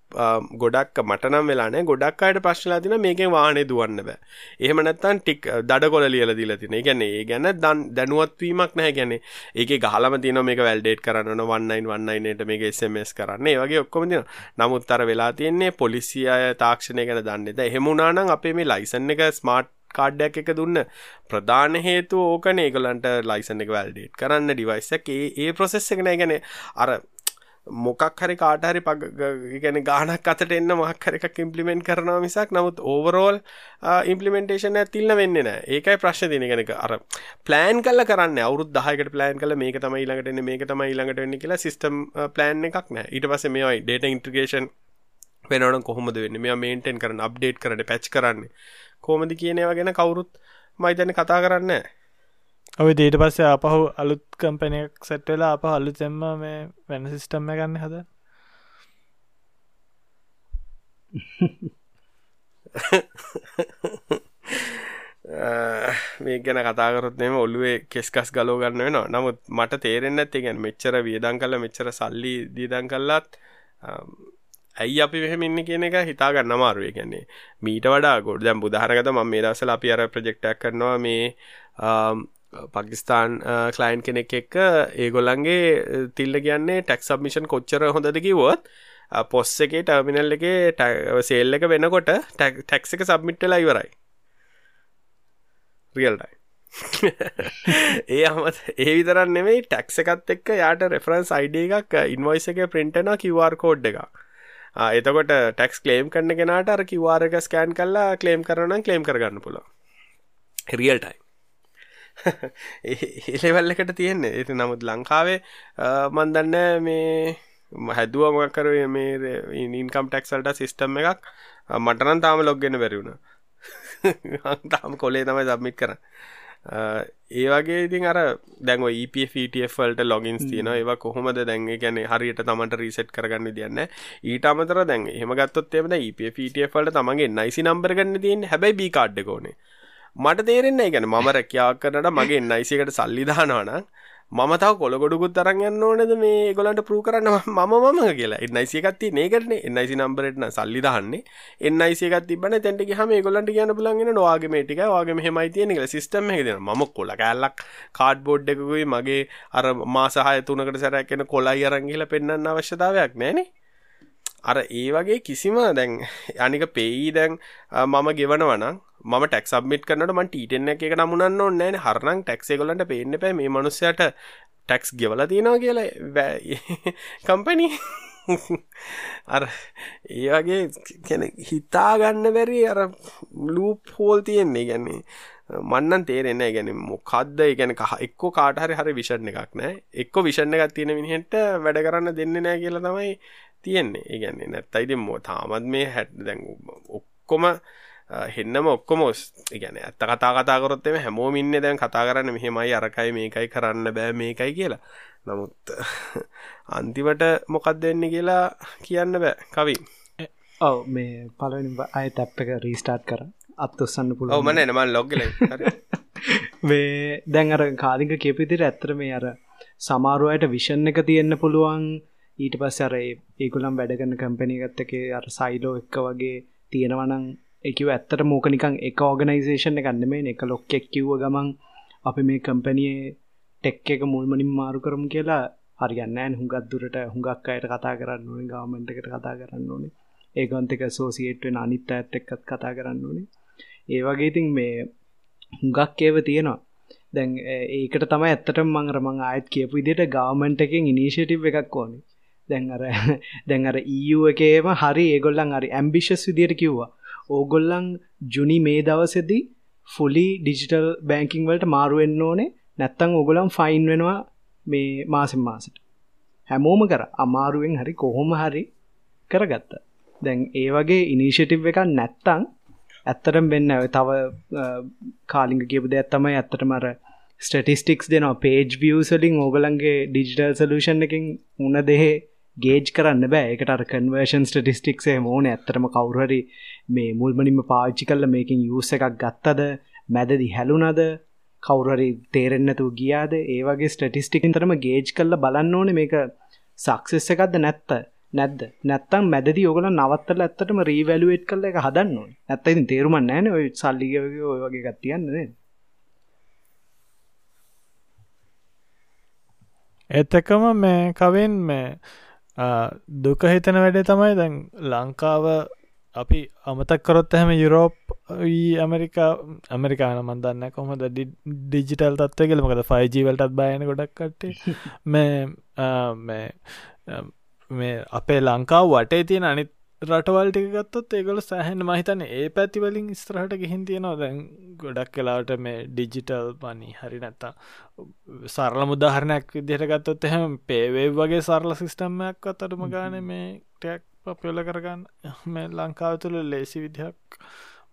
ගොඩක් මටනම් වෙලානේ ගොඩක් අයට ප්‍රශ්ලා තින මේකෙන් වාහනේ දුවන්න බෑ එහෙම නැත්තම් ටික් දඩ කොල ලියලා දීලා තිනේ. ඒ කියන්නේ ඒ ගැන දැනුවත් වීමක් නැහැ කියන්නේ. ඒකේ ගහලම තියෙනවා මේක වැලිඩේට් කරන්න ඕන 1919ට මේක SMS කරන්න. ඒ වගේ ඔක්කොම තියෙනවා. නමුත් අර වෙලා තියෙන්නේ පොලිසිය තාක්ෂණය ගැන දන්නේ නැහැ. එහෙම වුණා නම් අපේ මේ ලයිසන් එක ස්මාර්ට් කාඩ්ඩයක් එක දුන්න. ප්‍රධාන හේතු ඕකන ඒගලන්ට ලයිසන් එක වැල්ඩේට් කරන්න ඩිවයිසක් ඒ ඒ ප්‍රොසෙස් එක නෑ. ගැන අර මොකක් හරි කාටහරි පග ගැන ගානක් අතට එන්න මහක්හර එකක් ඉම්පලිමෙන්ට් කරනවා මිසක් නමුත් ඕවරෝල් ඉම්පලිමෙන්ටේෂන ඇතිල්ල වෙන්න නෑ. ඒකයි ප්‍රශ්න තින ගෙනක අර ප්ලෑන් කල කරන්න. අවුත් දහකට ප්ලෑන් කල මේක තමයි ළඟටන්න මේක තමයි ළඟට වෙන්න කියලා සිස්ටම් ප්ලෑන් එකක් නෑ. ඊට පස මේයි ඩේට ඉන්ට්‍රගේෂන් වෙනවන කොහොමද වෙන්න? මේ මේන්ටෙන් කරන්න අප්ඩේට් කරට පැච් කරන්න. කෝමද කියනව ගැන කවුරුත් මයිතන කතා කරන්න ඔය දීට පස්සේ අපහු අලුත් කම්පනයක් සැට් වෙලා අප අලුතෙම්ම මේ වෙන සිිස්ටම්ම ගන්න හද (laughs) මේ ගැන කතාකරොත්නම ඔල්ලුවේ කෙස්කස් ගලෝ ගන්න වෙනවා. නමුත් මට තේරෙන්න ඇති ගැන මෙච්චර වියදං කල මෙච්චර සල්ලි දීදං කල්ලත් ඇයි අපි මෙහෙම ඉන්න කියන එක හිතා ගන්න අමාරුවේ කියන්නේ මීට වඩා ගොඩ දැම් බුදාහරගත ම මේ දවසල අපි අර ප්‍රජෙක්ටක් කරනවා මේ පකිස්ාන් කලයින් කෙනෙක් එක්ක ඒගොල්ලන්ගේ තිල්ල කියන්නේ ටැක් සබ්මිෂන් කොච්චර හොඳද කිවොත් පොස්ස එකේ ටර්මිනල් එක සේල් එක වෙනකොට ටැක්ස එක සබ්මිට්ටලා ඉවරයි. රියල්ටයි (laughs) ඒ අමත් ඒ විතරන්න නෙමේ ටැක්ස එකත් එක්ක යාට රෙෆරන්ස් අයිඩ එකක් ඉන්වයිස එක ප්‍රින්ටන කිවර් කෝඩ් එක එතකොට ටැක්ස් කලේම් කන්න කෙනට අර කිවාර එක ස්කෑන් කල්ලා කලේම් කරන කලේම් කරගන්න පුළ රියල්ටයි ඒලෙවල් එකට තියෙන්නේ. ඇති නමුත් ලංකාවේ මන්දන්න මේ හැදුව මොකර මේ ඉන්කම් ටෙක්සල්ට සිිස්ටම් එකක්. මටනන් තාම ලොග්ගෙන බැරිවුණ (laughs) තාම කොලේ තමයි සබ්මිත් කර ඒ වගේ ඉතින් අර දැන් EPFටල්ට ලොගින්ස් තියන ඒවා කොහොමද දැන් ගැන හරියට තමට රීසෙට් කරගන්න දියන්න ඊට අමතර දැන් එහම ගත්තොත් එමද EPFටල්ට තමගේ නයිසි නම්බර ගන්න තියන් හැබයි බී කාඩ්ඩකෝනේ මට තේරෙන්නේ ගැන මම රැකියාවක් කරනට මගේ නයිසිකට සල්ලිදානවන මම තව කොළගොඩුකුත් තරන් යන්න ඕනද මේ ගොලන්ට පරු කරන්න? මම මම කියලා. එන්නයිසිකත්ති ඒකරන එන්නයිසි නම්බරටන සල්ලිදහන්නේ එන්නයිසිකත් තිබන තැට හම ගොලන්ට කියන පුලන්ගෙන නොවාගේ මේටික වගේ මෙහමයි තියෙන කල සිස්ටම් එක දෙන ම කොල කැල්ලක් කාඩ් බෝඩ් එකකුයි මගේ අර මාසාහය තුනකට සැරැක්කෙන කොලයි අරංගිල පෙන්න්න අවශ්‍යතාවයක් නෑනේ අර ඒ වගේ කිසිම දැන් අනික පෙයි දැන් මම ගෙවනවනම් මම ටැක් සබ්මිට කරනට මන් ටීටෙන්න එක නමුණන්න ඕන්නෑ හරනං ටැක්සේගොලන්ට පේන්න පැ මේ මනුස්සයට ටැක්ස් ගෙවල තියෙනවා කියලා. කම්පනි අර ඒ වගේ කැන හිතාගන්න බැරි අර ලූප් හෝල් තියෙන්නේ. ගැන්නේ මන්නන් තේරෙන ගැන මොකක්ද ගැන කහ එක්කෝ කාටහරි හරි විෂණ එකක් නෑ එක්කො විෂණ එකක් තියෙන මිනිහෙට වැඩ කරන්න දෙන්න නෑ කියලා තමයි තියෙන්නේ. ඒගැන්නේ නැත්තයිති මෝ තාමත් මේ දැන් ඔක්කොම හෙන්නම ඔක්කොම ගැන ඇත්ත කතා කතා කරොත්තම හැමෝම ඉන්න දැන් කතා කරන්න මෙහෙමයි අරකයි මේකයි කරන්න බෑ මේකයි කියලා. නමුත් (laughs) අන්තිමට මොකක්ද වෙන්නේ කියලා කියන්න බෑ. කවින් ඔව මේ පලනි අය තැප් එක රීස්ටාර්ට් කර. අත්තුස්සන්න පුළුව මන එනමන් ලොග්ගල මේ දැන් අර කාලික කෙපිතිර ඇත්තර මේ අර සමාරුවයට විෂන් එක තියෙන්න්න පුළුවන් ඊට පස්ස අර ඒකුලම් වැඩගන්න කම්පැනිගත්තක අර සයිලෝ එක්ක වගේ තියෙනවනං එකව ඇත්තට මෝක නිකං එක ඕගනයිසේෂන් එකන්න මේ එක ලොක්කෙක් කිව්ව ගමන් අපි මේ කම්පැනියේ ටෙක් එක මුල්මනින් මාරු කරම් කියලා හරිගන්නෑන් හුඟත් දුරට හුඟක් අයට කතා කරන්න ඕනේ ගවමෙන්ට් එකට කතා කරන්න ඕනේ. ඒගොන්තක සෝසිේට්වෙන් අනිත් ඇත් එක්කත් කතා කරන්න ඕනේ. ඒ වගේ ඉතින් මේ හුඟක් ඒව තියෙනවා. දැන් ඒකට තමයි ඇත්තට මංර මං ආයත් කියපු ඉදිට ගවමෙන්ට් එකෙන් ඉනිශේටිව් එකක් ඕනේ. දැන් අර දැන් අර EU එකේම හරි ඒගොල්ලන් හරි ඇම්බිෂස් විදියට කිව්වා. ඕගොල්ලන් ජුනි මේ දවසෙදී ෆුලි ඩිජිටල් බෑංකිං වලට මාරුවෙන්න ඕනේ. නැත්තං ඔගොලම් ෆයින් වෙනවා මේ මාසෙන් මාසට. හැමෝම කර. අමාරුවෙන් හරි කොහොම හරි කරගත්ත. දැන් ඒ වගේ ඉනිශිටිව් එක නැත්තං ඇත්තරම් වෙන්න තව කාලිංග කියපු දෙයක් තමයි ඇත්තට මර ස්ටටිස්ටික්ස් දෙනවා. පේජ් වියසලින් ඕගලන්ගේ ඩිජිටල් සලූෂන් එකින් උන දෙහේ ගේජ් කරන්න බෑ. එකට කන්වර්ෂන් ස්ටටිස්ටික්සේ මෝන ඇත්තරම කවුරහරි මේ මුල්මනින්ම පාච්චි කල්ල මේකින් යුස එකක් ගත්තද මැදදි හැලුනද කවුරරි තේරෙන්න්නතු ගියාද? ඒවගේ ස්ටටිස්ටිකින් තරම ගේජ් කල්ල බලන්න ඕන. මේක සක්සෙස්ස එකක්ද නැත්ත? නැද්ද? නැත්තම් මැදදි ඔගල නවත්තල ඇත්තටම රීවැලුවේට් කල්ල එක හදන්න නැත්ත ඉතින් තේරුම නෑන ඔය සල්ලිගගේ ඔය වගේ ගත්තියන්නේ එතකම මේ කවෙන් මේ දුක හිතන වැඩේ තමයි දැන් ලංකාව අපි අමතක් කරොත් හැම යුරෝප් ඇමරිකා ඇමරිකාන මන්දන්න කොහොමද ඩිජිටල් තත්ව කියල. මොකද ෆයිජීවලටත් බයන ගොඩක් කටේ (laughs) මේ මේ අපේ ලංකාව වටේ තියෙන අනිත් රටවල් ටික ගත්තොත් ඒගොල සෑහෙන් මහිතන ඒ පැතිවලින් ස්ත්‍රහට ගිහින් තියෙනවා. දැන් ගොඩක් කලාට මේ ඩිජිටල් පනි හරි නැත්තා සරල මුදාහරණයක් විදිහට ගත්තොත් එහෙම පේවේ වගේ සරල සිිස්ටම්මයක් අතටම ගාන මේ ටයක් පපයල කරගන්න. මේ ලංකාව තුළ ලේසි විදිහක්.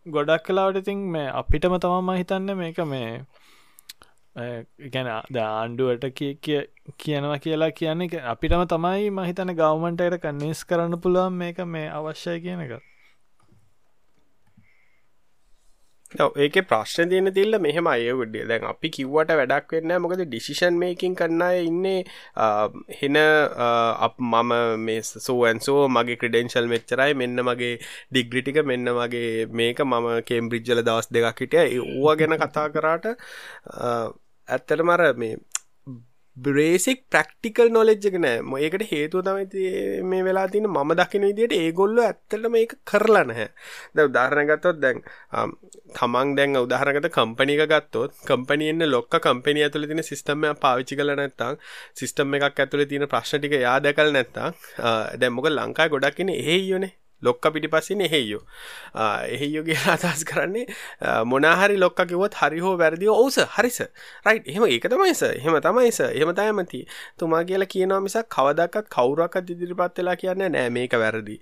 ගොඩක් කලාවට ඉතින් මේ අපිටම තමම හිතන්න මේක මේ ගැන ද ආණ්ඩුවට කිය කියනවා කියලා කියන්නේ අපිටම තමයි මහිතන ගවමන්ටයට කන්නේස් කරන්න පුළුවන් මේක මේ අවශ්‍යය කියන එක. ඒක ප්‍රශ්න තියන තිල්ල මෙහෙම අයවුඩිය දැන් අපි කිව්වට වැඩක් වෙන්න මොකද ඩිසිෂන් මේකින් කරන්න ඉන්නේ හෙන අප මම මේ සෝවන්සෝ මගේ ක්‍රඩෙන්ශල් මෙච්චරයි. මෙන්න මගේ ඩිග්‍රිටික මෙන්න මගේ මේක මම කේම්බ්‍රිජ්ජල දවස් දෙකක් හිටිය. ඒවා ගැන කතා කරාට ඇත්තට මර මේ බ්‍රේසික් ප්‍රක්ටිකල් නොලෙජ්ජක නෑ. මොඒකට හේතුව තමයි මේ වෙලා තින මම දකින විදිට ඒගොල්ල ඇත්තට මේක කරලා නැහැ. ද උදාහරණගත්තොත් දැන් තමන් දැන් උදාහරගත කම්පනික ගත්තොත් කම්පනියන්න ලොක්ක කම්පනිය ඇතුළ තින සිිස්ටම්ම පාවිච්චි කල නැත්තං සිිස්ටම් එකක් ඇතුළ තියෙන ප්‍රශ්ටික යාදකල් නැත්තා දැම්මක ලංකායි ගොඩක්කින ඒ යනේ ලොක්ක පිටි පස්සින එහෙයෝ එහෙයෝ කියලා (laughs) අදහස් කරන්නේ මොනාහරි ලොක්ක කිවොත් හරි හෝ වැරදිව ඔවුස හරිස රයි් එහෙම ඒක තමයිස එහෙම තමයිස එහෙම තයමති තුමා කියලා කියනවා මිසක් කවදක්ත් කවුරක්ත් ඉදිරිපත් වෙලා කියන්න නෑ මේක වැරදි.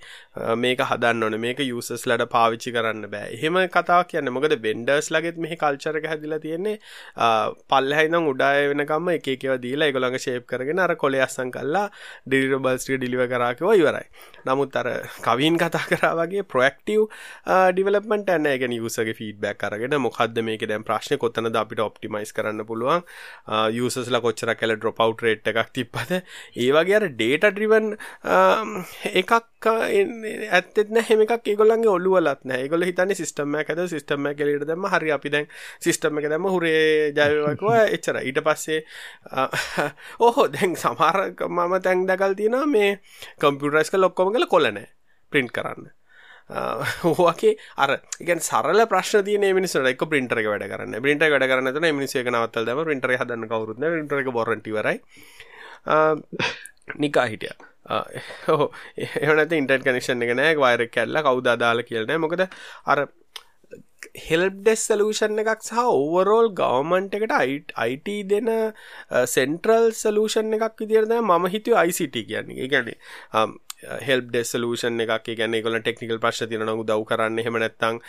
මේක හදන්න ඕන. මේක යුසස් ලට පාවිච්චි කරන්න බෑ. එහෙම කතාව කියන්න මොකද බෙන්ඩර්ස් ලගෙත් මෙහි කල්චරක හැදිලා තියෙන්නේ. පල්ලහැයිනම් උඩාය වෙනකම්ම එකකව දීලා එකගොළඟ ශේප් කරගෙන අර කොලේ අස්සන් කල්ලා ඩිරිබල්ස්ට්‍රිය ඩිලිව කරාකව ඉවරයි. නමුත් අර කවින් කතා කරා වගේ ප්‍රොක්ටව් ඩිවලපමට ඇන්න ගැන යුසගේ ෆීඩබැක් කරගෙන මොකක්ද මේක දැම් ප්‍රශ්න කොත්තනද අපිට ඔප්ටිමයිස් කරන්න පුළුවන්? යුසස්ල කොච්චර කැල ඩ්‍රොපව් රේට් එකක් තිප්පද ඒ වගේ අර ඩේට ඩ්‍රිවන් um, එකක් uh, ඇත්තන හෙමක් ගොලන්ගේ ඔලුවලත් නෑ ගොල හිතන්න සිස්ටම ඇද සිස්ටම කෙලට දම හරි අපි දැන් සිස්ටම එක දැම හුරේ ජයවකව එච්චර ඊට පස්සේ uh, (laughs) ඕහෝ දැන් සමහරක මම තැන් දකල් තියෙන මේ කම්පියුටරස්ක ලොක්කොම කල කොලනෑ ප්‍රින්ට් කරන්න. ඕගේ අර එක සරල ප්‍රශ් තිය මිනිසට එක පින්ටර වැඩ කරන්න. පින්ට වැඩ කරන්න මිනිස එක නවත්තල් දම පින්ටර හදන්න කවරුත්න පින්ටර එක බොරටවරයි නිකා හිටිය. හෝ එහනත ඉන්ටර් කනෙක්ෂන් එක නෑ වයර කැල්ල කවුද අදාල කියලන මොකද අර හෙල්ප් ඩෙස් සලූෂන් එකක් සහ ඕවරෝල් ගවමන්ට එකට අයිට අයිට දෙන සෙන්ට්‍රල් සලූෂන් එකක් විදිරද මම හිතුව ICT කියන්නේ. ගැන හෙල් ඩෙසලූෂන් එකක්. ගැන කොල ටෙක්නිකල් ප්‍රශ් තින උදව් කරන්න. හෙම නැත්තං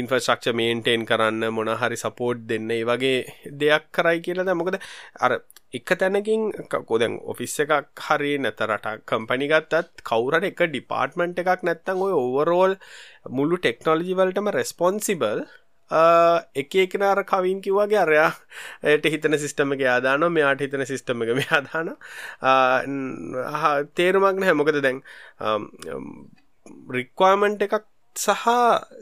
ඉන්ෆස්ක්ෂ මේන්ටේන් කරන්න මොනහරි සපෝට් දෙන්න. ඒ වගේ දෙයක් කරයි කියලද මොකද? අර එක තැනකින් කොදැන් ඔෆිස් එකක් හරි නැතරට කම්පනි ගත්තත් කවුරට එක ඩිපාර්ට්මන්ට් එකක් නැත්තං ඔය ඕවරෝල් මුළු ටෙක්නෝලජිවලටම රෙස්පොන්සිබල් එක එකනර කවින් කිව්වාගේ අරයා එයට හිතන සිිස්ටම එක ආදාන මෙයාට හිතන සිිස්ටම එක මේ අදාන තේරුමක්න හැමොකද දැන් රික්වාමන්ට් එකක් සහ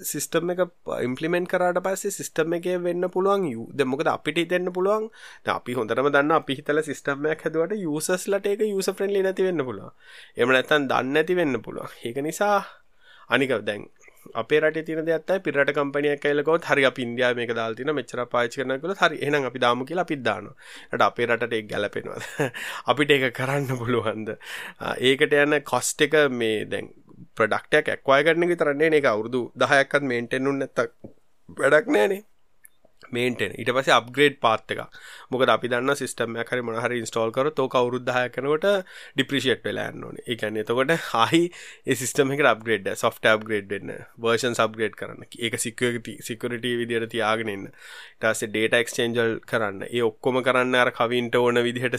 සිිස්ටම් එක ඉම්පලිමෙන්ට කරට පස්සේ සිිස්ටම් එක වෙන්න පුළුවන් යු දෙමොකද අපිට හිතෙන්න්න පුළුවන්? අපි හොඳරම දන්න අපි හිතල සිිස්ටම්මයක් හැදුවට යුසස් ලට එක යුස ෆ්‍රෙන්ලි නැති වෙන්න පුළුව එම නැතන් දන්න ඇති වෙන්න පුළුව ඒක නිසා අනික දැන් අපේ රට තින දෙත් පිරට කම්පනයක් කලකොත් හරි ඉන්දයා මේක දාල්තින මෙචර පාච කරනකල හරි. එනම් අපි දාම කියලා පිද්දාන ට අපේ රටට එක් ගැලපෙනවද (laughs) අපිට ඒක කරන්න පුළුවන්ද? ඒකට යන්න කොස්ට එක මේ දැන් ප්‍රඩක්ටයක් ඇක්වාය කරන විතරන්නේ එක අවුරදු දහයක්කත් මේන්ටෙන්නුන් නැතක් වැඩක් නෑනේ. මේන්ටෙන් ඉට පස අප්ග්‍රේඩ් පාත් එක මොකද අපි දන්න සිස්ටම හරි මොහර ඉන්ස්ටෝල් කර තෝ කවරුද්ධහ කනකොට ඩිප්‍රිෂේට් වෙලාන්න ඕන. එකන්න එතකොට හහි සිස්ටම එක අප්ග්‍රේඩ් සොෆ්ට අප්ග්‍රේඩ් වෙන්න වර්ෂන් සබ්ග්‍රේඩ් කරන්න. ඒක සිකට සිකරට විදියට තියාගෙනන්න ටස ඩේට එක්ස්චේන්ජල් කරන්න. ඒ ඔක්කොම කරන්න අර කවින්ට ඕන විදිහට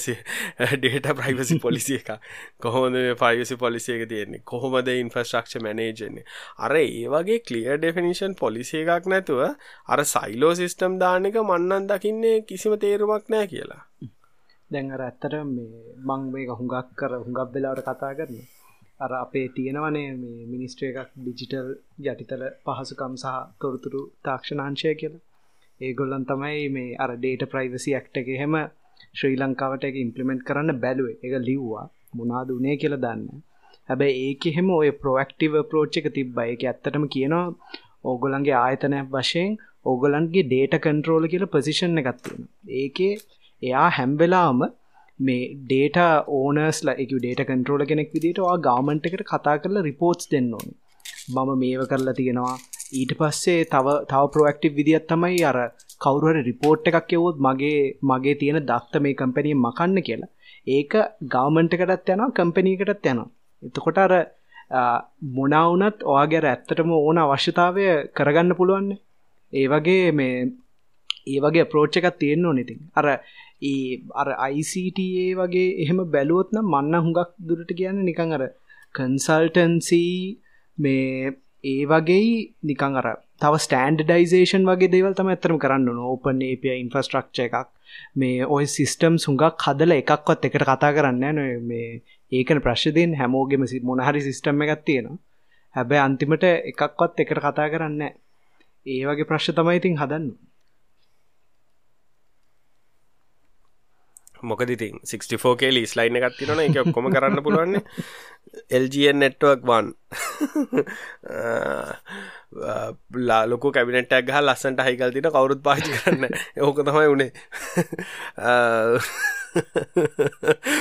ඩේට ප්‍රයිවසි පොලිසි එක කොහොමද පයිවසි පොලිසිය එක තියෙන්නේ? කොහොමද ඉන්ෆස්ට්‍රක්ෂ මනේජන්නේ අර ඒ වගේ කලිය ඩෙෆිනිෂන් පොලිසිය එකක් නැතුව අර සයිලෝ සිස්ටම් දාන එක මන්නන් දකින්නේ කිසිම තේරුමක් නෑ කියලා. දැන් අර ඇත්තට මේ මං මේක හුඟක් කර හුඟක් වෙලාවට කතා කරන අර අපේ තියෙනවනේ මේ මිනිස්ට්‍ර එකක් ඩිජිටල් යටිතල පහසුකම් සහ තොරතුරු තාක්ෂණංශය කියලා. ඒගොල්ලන් තමයි මේ අර ඩේට ප්‍රයිවසි ඇක්ට එක හෙම ශ්‍රී ලංකාවට එක ඉම්පලිමෙන්ට් කරන්න බැලුව. එක ලිව්වා. මොනාද උනේ කියලා දන්න හැබැයි ඒක එහෙම ඔය ප්‍රෝක්ටිව ප්‍රෝච් එක තිබ්බයි එක ඇත්තටම කියනවා ඕගොලන්ගේ ආයතනයක් වශයෙන් ඕගලන්ගේ ඩේට කන්ට්‍රෝල කියල පසිෂන් එකත්තියෙන ඒකේ එයා හැම්වෙලාම මේ ඩේට ඕනස්ල එක ඩේට කන්ට්‍රෝල කෙනෙක් විදිට වා ගාමන්ට එකට කතා කරලා රිපෝට්ස් දෙන්න ඕන. මම මේව කරලා තියෙනවා. ඊට පස්සේ තව තව ප්‍රෝක්ටිව් විදිත් තමයි අර කවරුහර රිපෝට් එකක් එවොත් මගේ මගේ තියෙන දක්ත මේ කම්පැනිය මකන්න කියලා. ඒක ගවමන්ටකටත් යනවා කම්පනීකටත් යනවා. එතකොට අර මොනවුනත් ඔයාගැර ඇත්තටම ඕන අවශ්‍යතාවය කරගන්න පුළුවන්නේ? ඒ වගේ මේ ඒ වගේ ප්‍රෝච්ච එකක් තියෙන්න්න ඕනෙතින් අර ඒ අර ICTA වගේ එහෙම බැලුවත්න මන්න හුඟක් දුරට කියන්න නිකං අර කන්සල්ටන්සී මේ ඒ වගේ නිකං අර තව ස්ටන්ඩඩයිසේෂන් වගේ දේවල් තම ඇතරම කරන්න ඕපන් ඒපිය ඉන්ෆස්ට්‍රක්ෂ එකක්. මේ ඔය සිිස්ටම් සුඟක් හදල එකක්වත් එකට කතා කරන්න නො මේ ඒකන ප්‍රශ්දයෙන් හැමෝගෙම මොනහරි සිිස්ටම් එකක් තියෙනවා. හැබැ අන්තිමට එකක්වත් එකට කතා කරන්න ඒ වගේ ප්‍රශ්න තමයි ඉතින් හදන්න. මොකද ඉතින් 64K ලීස් ලයින් එකක් තියෙනවා ඒක ඔක්කොම කරන්න පුළුවන් LGN network 1 (laughs) ලොකු කැබිනට්ටක් ගහ ලස්සන්ට හයිකල් තින කවුරුත් පාචි කරන්න (laughs) (laughs) ඕක තමයි උනේ.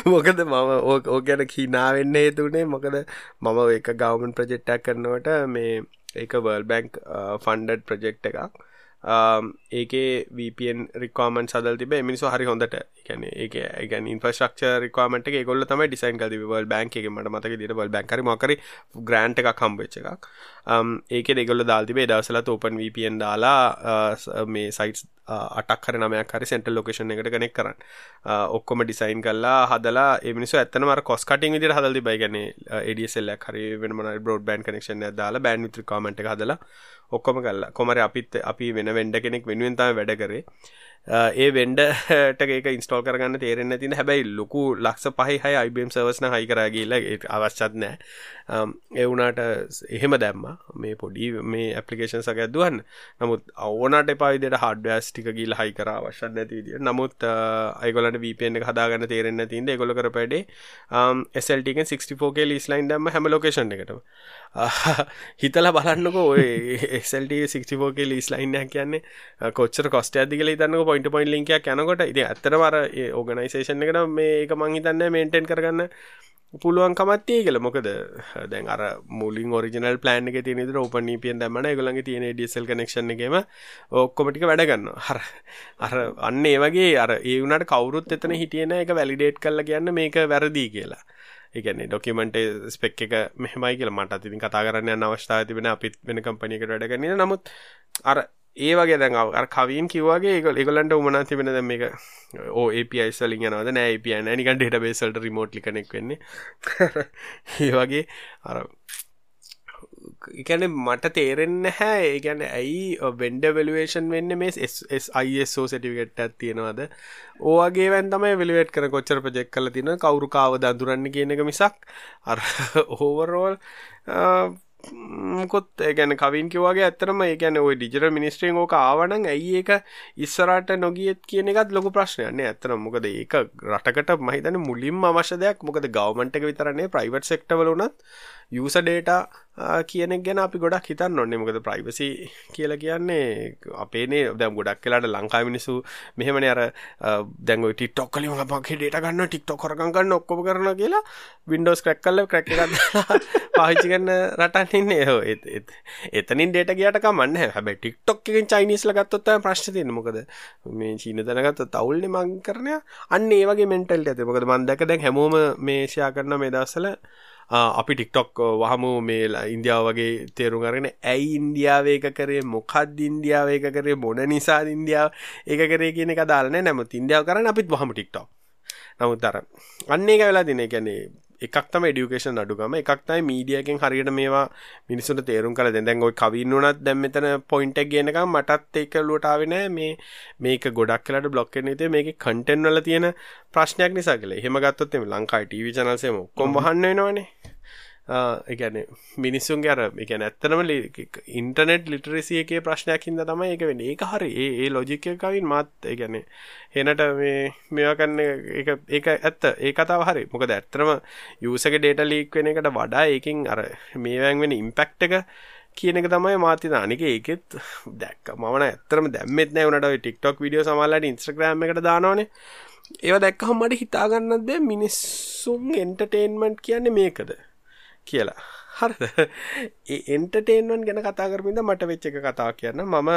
මොකද මම ඕ ගැන කීනාවෙන්න හේතුනේ මොකද මම එක ගවමන් ප්‍රජෙක්්ටක් කරනවට මේ ඒක වර්ල් බැංක් ෆන්ඩඩ් ප්‍රජෙක්් එකක්. Um, ඒකේ වපන් රිකාමන් සදල් තිබ මිනිසු හරි හොඳට. එකන ඒක ගැන ඉන්ෆස්ක්ෂ රිකාමට එක ගොල්ල තම ඩිසයින් කද වල් බැංක එක මට මතක දිට වල් බැංකර මකර ග්‍රන්ට් එකක් කම්බච්ච එකක්. Um, ඒක දෙගොල්ල දාල්තිබේ දවසලත් ඕපන් වපන් දාලා uh, මේ සයිටස් uh, අටක් හර නමයක් හරි සෙන්ටල් ලොකේෂන් එකට කනෙක් කරන්න. Uh, ඔක්කොම ඩිසයින් කල්ලා හදලා එමිනිසු ඇත්තනම කොස් කටින් විදිර හදලි බයිගන ඩියසෙල්ල හරි වෙනම බෝඩ් බෑන් කනෙක්ෂන් දාලා බෑන් විත්‍ර කාමට හදලා ඔක්කොම කල්ලා කොමර අපිත් අපි වෙන වෙන්ඩ කෙනෙක් වෙනුවෙන් තම වැඩ කරේ. ඒ වෙන්ඩට ඒක ඉන්ස්ටෝල් කරගන්න තේරෙන්න තින හැබැයි ලොකු ලක්ෂ පහහි හයි අයිබම් සවස්න හයි කරගේල අවශ්‍යත් නෑ එවුනාට එහෙම දැම්ම. මේ පොඩි මේ ඇපලිකේෂන් සක දුවන්න නමුත් අවනට එපාවිදිට හඩ්වස් ටික ගිල් හයි කර අවශ්‍ය නැති විදිිය නමුත් අයිගොලට වපෙන් එක හදාගන්න තේරෙන්න තින්ද ගොල කර පැඩේ එසල්ටික 64ක ලිස්ලයින් දම්ම හැම ලොකේෂන් එකටම. හිතල බලන්නක ඔය එසල්ට 64ක ලිස්ලයින්යක් කියන්නේ කොච්චර කොස්ට ඇදි කල තන්නක පොයින්ට පොයින් ලින්කයක් යනකොට ඉති ඇත්තර වර ඕගනයිසේෂන් එකට මේ එක මංහිතන්න මේන්ටෙන් කරගන්න පුළුවන්කමත්තිය කියල. මොකද දැන් අර මුලින් ඔරිජනල් ප්ලන් එක තියන රෝපන පියෙන් දැමන ගොලඟ තියෙන ඩියසල් කනෙක්ෂන් එකම ඔක්කොමටික වැඩගන්න හර අර අන්න ඒ වගේ අර ඒ වුණට කවුරුත් එතන හිටියන එක වැලිඩේට් කල්ල කියන්න මේක වැරදිී කියලා. එකන්නේ ඩොකිමට ස්පෙක් එක මෙහමයි කියල මට තින් කතා කරන්න අවස්ථාව තිබෙන අපිත් වෙන කම්පනිකට වැඩගන්න නමුත් අර ඒ වගේ දැන් අර කවීන් කිව්වාගේ ඒක ඒගොල්ලන්ට උමනා තිබෙන දැන් මේක ඕ API වලින් යනවාද? නෑ API නෑ. නිකන් ඩේටාබේස් වලට රිමෝට්ලි කනෙක්ට් වෙන්නේ. (laughs) ඒ වගේ අර එකන මට තේරෙන්න හැ ඒගැන ඇයි වෙන්ඩ වෙලුවේෂන් වෙන්න මේ SISෝ සටිකට තියෙනවාද? ඕගේ වැන්තම වෙලිවෙට් කර කොච්චර ප්‍රජෙක් කල තින කවරු කාව දදුරන්න කියන එක මිසක්. අර (laughs) ඕවරෝල් කොත් ගැන කවින් කිවගේ ඇතරම ඒගැන ඔය ඩිජිටල් මිනිස්ට්‍රියෙන් ඕක ආවනන් ඇයි ඒක ඉස්සරට නොගියත් කියන එකත් ලොකු ප්‍රශ්නයන්නේ ඇතන මොකද ඒක රටකට මහිතන මුලින්ම අවශ්‍ය දෙයක්. මොකද ගවමන්ට එක විතරන්නේ ප්‍රයිවට් සෙක්ටවල වනත් යස ඩේට කියනෙක් ගැන අපි ගොඩක් හිතන්න ඔන්නේ මොකද ප්‍රයිවසි කියල කියන්නේ අපේනේ දැම් ගොඩක් කලාට ලංකා මිනිසු මෙහෙමන අර uh, දැන් ටික්ටොක් කලිම පගේ ඩේට ගන්න ටික්ටොක් කරගන්න ඔක්කොම (laughs) කරන කියලා වින්ඩෝස් ක්‍රැක් කල්ල ක්‍රැක් පාහිචි ගන්න රටන්න්නේ හෝ එතනින් ඩේට ගට කමන්න. හැබ ටික්ටොක් එකෙන් චයිනිස්ල ගත්තොත් ප්‍රශ්න තියන මොකද මේ චීන දැනගත්ත තවල්නෙ මං කරනය අන්න ඒවගේ මෙන්ටල් ඇත. මොකද මන්දක දැන් හැමෝම මේෂයා කරන මේ දස්සල අපි ටික්ටොක් වහමු මේලා ඉන්දියාව වගේ තේරුම් අරගෙන ඇයි ඉන්දියාවේක කරේ මොකක්ද ඉන්දියාවේක කරේ මොන නිසා ඉන්දියාව ඒක කරේ කියන එක දාලන නැමත් ඉන්දියාව කරන්න අපිත් වහම ටික්ටොක්. නමුත් අර අන්න එක වෙලා දින ගැනේ එකක් තම ඩියුකේෂන් අඩුගම එකක් තයි මීඩියගෙන් හරියට මේවා මිනිසුට තේරුම් කල දැන් ඔයි කවින් වනත් දැම් මෙතන පොයින්ටක් ගෙනක මටත් ඒක ලුවටාවෙන මේ මේක ගොඩක් කලට බ්ලොක්කන ත මේක කටෙන් වල තියෙන ප්‍රශ්නයක් නිසා කළ හෙම ගත්තොත් ලංකායි ටීවි චනසේම කොම් වහන්න වෙනවානේ එකන මිනිස්සුන්ගේ අර එක ඇත්තනම ඉන්ටනෙට් ලිටරසිය එකේ ප්‍රශ්නයක් හිද තමයි එක වෙන ඒක හරි ඒ ඒ ලෝජිකයකවින් මත් ගැන හෙනට මේ මෙවා කන්න ඒක ඇත්ත. ඒ කතාව හරි. මොකද ඇත්තරම යසක ඩේට ලීක් වෙන එකට වඩා ඒකින් අර මේවැන් වෙන ඉම්පෙක්ට එක කියන එක තමයි මාති දානික ඒකෙත් දැක්ක. මන ඇතරම දැම්මෙත් නෑවනට ටික්ටොක් විඩියෝ සමල්ලට ඉන්ස්ට්‍රග්‍රම එකට දානවනේ. ඒව දැක්කහම් මට හිතාගන්නද මිනිස්සුන් එන්ටර්ටේන්මන්ට් කියන්නේ මේකද? කියලා. හරිද? (laughs) එන්ටර්ටේන්වන් ගැන කතා කරමින්ද මට වෙච්ච එක කතා කියන්න. මම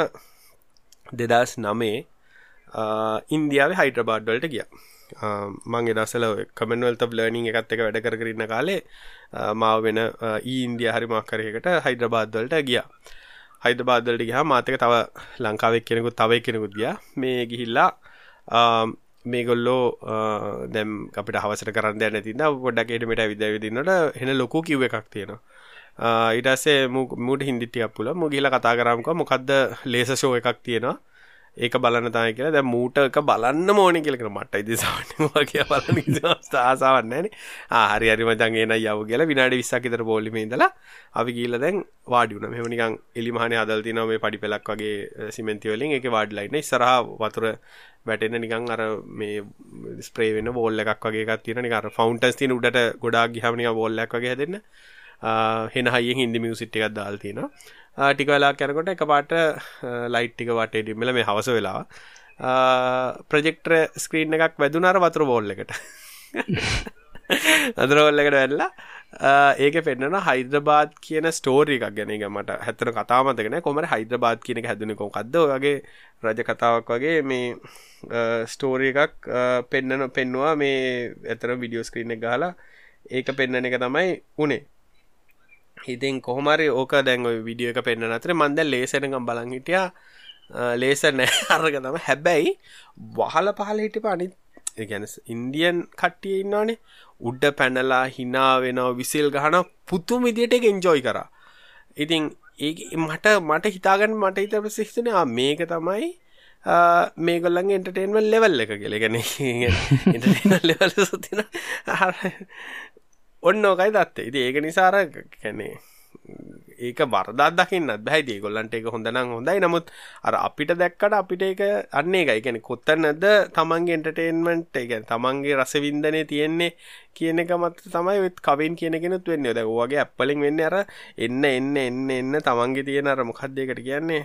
දෙදස් නමේ ඉන්දියාව හයිට්‍රබාඩ්වලට ගිය. මං එදසල කමන්වල්ත ලර්නිං එකත් එක වැඩ කරන්න කාලේ මාව වෙන ඊන්දිය හරි මක්කරයකට හයිඩ්‍රබාද්වලට ගිය. හයිඩබාදල්ට ගහ මාතක තව ලංකාවක් කෙනෙකුත් තවයි කෙනෙකුත් ගිය. මේ ගිහිල්ලා මේගොල්ලෝ දැම් අපිට හවසට කරන්න නැතින්න ගොඩක්ට මට විද විදින්නට හෙන ලොකු කිව් එකක් තියෙනවා. ඉටසේ මුට හිදිටියක් පුල මුගිල කතා කරමක මොකක්ද ලේස ෂෝ එකක් තියෙනවා. ඒක බලන්න තමයි කියලා දැන් මූට එක බලන්න ඕනේ කියලා කියන මට ඉතින් වගේ බලන්න ආසාවක් නැහැනේ. ආ හරි හරි මචං එනයි යව කියලා විනාඩි 20ක් විතර පොලිමේ ඉඳලා අපි ගිහිල්ලා දැන් වාඩි වුණා. මෙහෙම නිකන් එලි මහනේ හදලා තිනවා මේ පඩි පෙලක් වගේ සිමෙන්ති වලින් ඒකේ වාඩිලා ඉන්න ඉස්සරහා වතුර වැටෙන නිකන් අර මේ ස්ප්‍රේ වෙන වෝල් එකක් වගේ එකක් තියෙන නිකන් අර ෆවුන්ටන්ස් තියෙන උඩට ගොඩාක් ගියාම නිකන් වෝල් එකක් වගේ හැදෙන්න. හෙන හයියෙන් හින්දි මියුසික් එකක් දාලා තියෙනවා. ටික වෙලා කරකොට එක පාට ලයිට් ටික වටේ ඩිම්මල මේ හවස වෙලා. ප්‍රජෙක්ටර් ස්ක්‍රීන් එකක් වැදුනර වතුර බෝල් එකට. අදරෝල්ල එකට වෙල්ලා ඒක පෙන්න්නන හයිද්‍රබාද් කියන ස්ටෝරි එකක් ගැන. මට හැතර කතාමතගෙන කොමර හයිද්‍රබාද් කියනක හැදනකො කක්ද වගේ රජ කතාවක් වගේ මේ ස්ටෝරි එකක් පෙන්න්නන පෙන්නවා මේ ඇතර විඩියෝ ස්ක්‍රීන් එක ගහලා. ඒක පෙන්න්න එක තමයි උනේ. හිතින් කොහොමරි ඕක දැන් විඩිය එක පෙන්න්න අතර මන්ද ලේසනකම් බලන් හිටිය. ලේස නෑ. (laughs) අරග තම හැබැයි වහල පහල හිටි පනිත් ගැන ඉන්දියන් කට්ටිය ඉන්නවානේ. උඩ්ඩ පැනලා හිනා වෙනවා විසිල් ගහන පුතුම විදියට එක එන්ජෝයි කර. ඉතින් ඒ මට මට හිතාගන්න මට හිත ප්‍රසිහිතන මේක තමයි මේගොල්ලන් එන්ටර්ටේන්වල් ලෙවල් එක කියල. ගැන ලෙවල් සතින ඔන්න ඕකයි දත්තේ. ඉති ඒක නිසාර කැනේ ඒක වරදත් දකින්න බැයි දේගොල්ලන්ට එක හොඳනම් හොඳයි. නමුත් අර අපිට දැක්කට අපිට එක අන්නේ එකයි ගැන කොත්ත නැද තමන්ගේ එන්ටර්ටේන්මන්ට් එක තමන්ගේ රසවින්දනය තියෙන්නේ කියන එක මත තමයි ඔත් කවෙන් කියනගෙනත් වෙන්න. ද වගේ ඇප්පලින් වෙන්න අර එන්න එන්න එන්න එන්න තමන්ගේ තියෙන අර මොකක්දයකට කියන්නේ?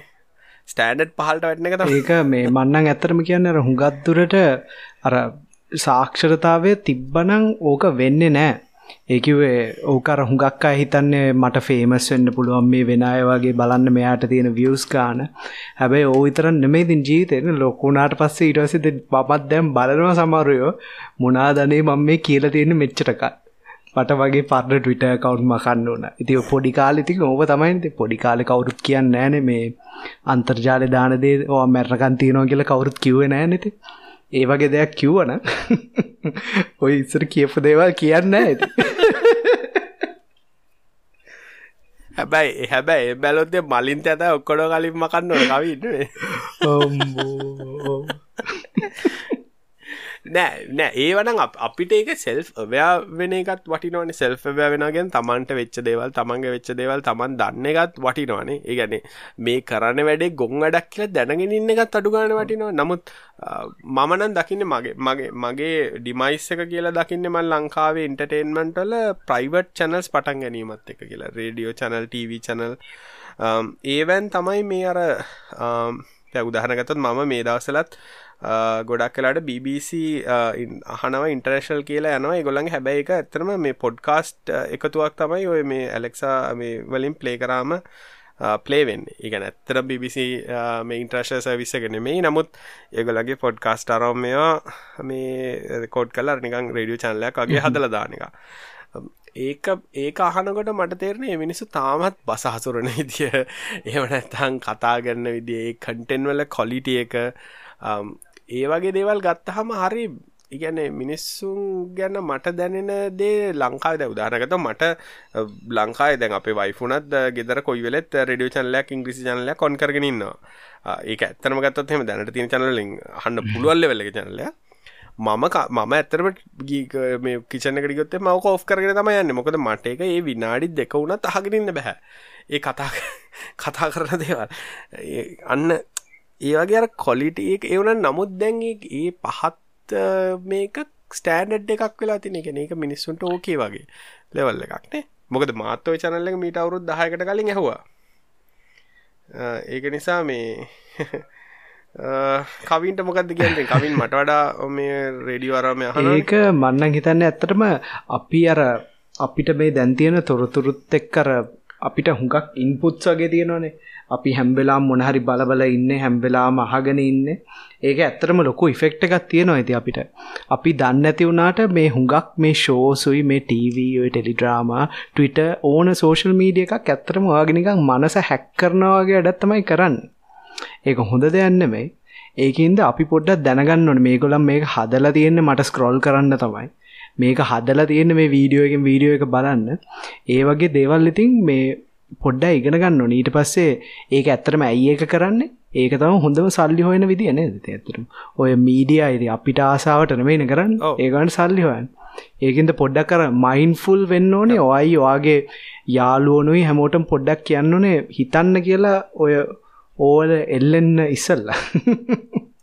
ස්ටෑන්ඩ් පහලට වැටන එක ඒක මේ මන්නන් ඇත්තරම කියන්න හුඟත්දුරට අර සාක්ෂරතාවය තිබ්බනං ඕක වෙන්නේ නෑ. ඒකිවේ ඕකර හුඟක් අය හිතන්නේ මට ෆේමස් වෙන්න පුළුවන් මේ වෙන අය වගේ බලන්න මෙයාට තියෙන වියස් ගාන හැබැයි ඕ විතරන් නෙමෙයි ඉතින් ජීවිතේ ලොකුණාට පස්සේ ඊට පස්සේ මමත් දැන් බලනවා සමහරයෝ මොනාදනේ මම මේ කියලා තියෙන්නේ මෙච්චරක මට වගේ පරණ ට්විටර් account මකන්න ඕන. ඉතින් පොඩි කාලේ ඉතින් ඕක තමයි ඉතින් පොඩි කාලේ කවුරුත් කියන්නේ නැහනේ මේ අන්තර්ජාලේ දාන දේ ඕවා මැරණකන් තියනවා කියලා කවුරුත් කිව්වේ නැහනේ ඉතින්. ඒ වගේ දෙයක් කිව්වන (laughs) ඔය ඉස්සර කියපු දේවල් කියන්න ඇති (laughs) හැබැයි හැබැයි බැලොත්තේ මලින්ත ඇත ඔක්කොඩ කලින් මකන්න කවින්න (laughs) නෑ නෑ. ඒවනම් අපිට ඒක සෙල්් ඔවයා වෙන එකත් වටිනවන. සෙල්් වෑ වෙනගෙන් තමන්ට වෙච්ච දේවල් තමන්ගේ වෙච්ච දේවල් තමන් දන්න එකත් වටිනවානේ. ඒගැනේ මේ කරන්න වැඩේ ගොන් වැඩක් කියල දැනගෙන ඉන්න එකත් අඩුගාන වටිනවා. නමුත් මමනන් දකින්න මගේ මගේ මගේ ඩිමයිස් එක කියලා දකින්න මල් ලංකාවේ ඉන්ටර්ටේන්මන්ටල ප්‍රයිවට් චැනල්ස් පටන් ගැනීමත් එක කියලා. රේඩියෝ චනල් TV චනල් ඒවැන් තමයි මේ අර උදාහනගතත් මම මේ දවසලත් ගොඩක් කලාට BBC අහනව ඉන්ටර්නශල් කියලා යනවා. ගොල්ලන් හැබැයි එක ඇතරම මේ පොඩ්කාස්ට් එකතුවක් තමයි ඔය මේ ඇලෙක්සා මේ වලින් ප්ලේ කරාම පලේවෙන් ඉගන ඇත්තර BBC මේ ඉන්ට්‍රශ සවිස්සගෙන මේ නමුත් ඒගොලගේ පොඩ්කාස්ට අරෝමයා මේ කෝඩ් කල නිකං රඩියෝ චන්ලයක් වගේ හදල දානක ඒක ඒක අහනකොට මට තේරණේ මිනිස්සු තාමත් බස හසුරන විදිය. එහෙම නැත්නම් කතා කරන විදිය ඒ කන්ටෙන්ට් වල ක්වොලිටි එක ඒ වගේ දේවල් ගත්තහම හරි ඉගැන මිනිස්සුන් ගැන මට දැනෙන දේ ලංකාද උදාරගත මට ලංකායි දැන් අපේ වයිෆුනත් ගෙදර කොයි වෙලෙත් රඩියෝ චනලයක් ඉංග්‍රිසි චනලය කොන් කරගෙනන්නවා ඒක ඇත්තනම ගත්තත් එහෙම දැනට තියෙන චනලින් හන්න පුළුවල්ල වෙල්ලක චනලය මම මම ඇතරම මේ කිචනකට ගොත්තේ මව කෝ් කරගෙන තම යන්න. මොකද මට එක ඒ විනාඩි දෙක වුණත් අහගෙනන්න බැහැ ඒ කතා කතා කරන දේවල්. අන්න ඒවගේ අර කොලිට ඒ එවන නමුත් දැන් ඒ පහත් මේක ස්ටෑන්ඩ් එකක් වෙලා තින එක ඒක මිනිස්සුන්ට ඕකේ වගේ ලෙවල්ල එකක්නේ මොකද මාත්තව චනල්ල මීට අවුරුත් දහයකට කලින් ඇහවා. ඒක නිසා මේ කවින්ට මොකක්ද කියන්නේ? කවින් මට වඩා මේ රේඩියවරම ඒක මන්නන් හිතන්න ඇත්තටම අපි අර අපිට මේ දැන්තියෙන තොරතුරුත් එක්කර අපිට හුඟක් ඉන්පුත්ස් වගේ තියෙනවානේ. අපි හැම්වෙලාම් මොනහරි බලබල ඉන්න හැම්වෙලාම අහගෙන ඉන්න. ඒක ඇත්තරම ලොකු ඉෆෙක්ට එකක් තියෙනවා ඇති අපිට. අපි දන්න ඇති වුණාට මේ හුඟක් මේ ෂෝසුයි මේ ටීවීය ටෙලිඩ්‍රාම ටවිට ඕන සෝෂල් මීඩිය එකක් ඇත්තරම වාගෙනකක් මනස හැක් කරනවාගේ අඩත්තමයි කරන්න. ඒක හොඳ දෙයන්න මේ ඒකන්ද අපි පොඩ්ඩක් දැනගන්නවන මේගොලම් මේක හදලා තියෙන්නේ මට ස්ක්‍රෝල් කරන්න තමයි. මේක හදලා තියෙන මේ වීඩියෝගෙන් වීඩියෝ එක බලන්න. ඒ වගේ දේවල් ඉතින් මේ පොඩ්ඩ ඉගෙන ගන්න ඊට පස්සේ ඒක ඇත්තරම ඇයි ඒක කරන්නේ? ඒක තම හොඳම සල්ලි හොයන විදි නේද? ඇතරම ඔය මීඩිය අයිති අපිට ආසාාවට නමේන කරන්න. ඒගන්න සල්ලි හොයන් ඒකින්ද පොඩ්ඩක් කර මයින්ෆුල් වෙන්න ඕනේ. ඔයි වාගේ යාලුවනුයි හැමෝටම් පොඩ්ඩක් කියන්නනේ හිතන්න කියලා ඔය ඕල එල්ලෙන්න ඉස්සල්ලා (laughs)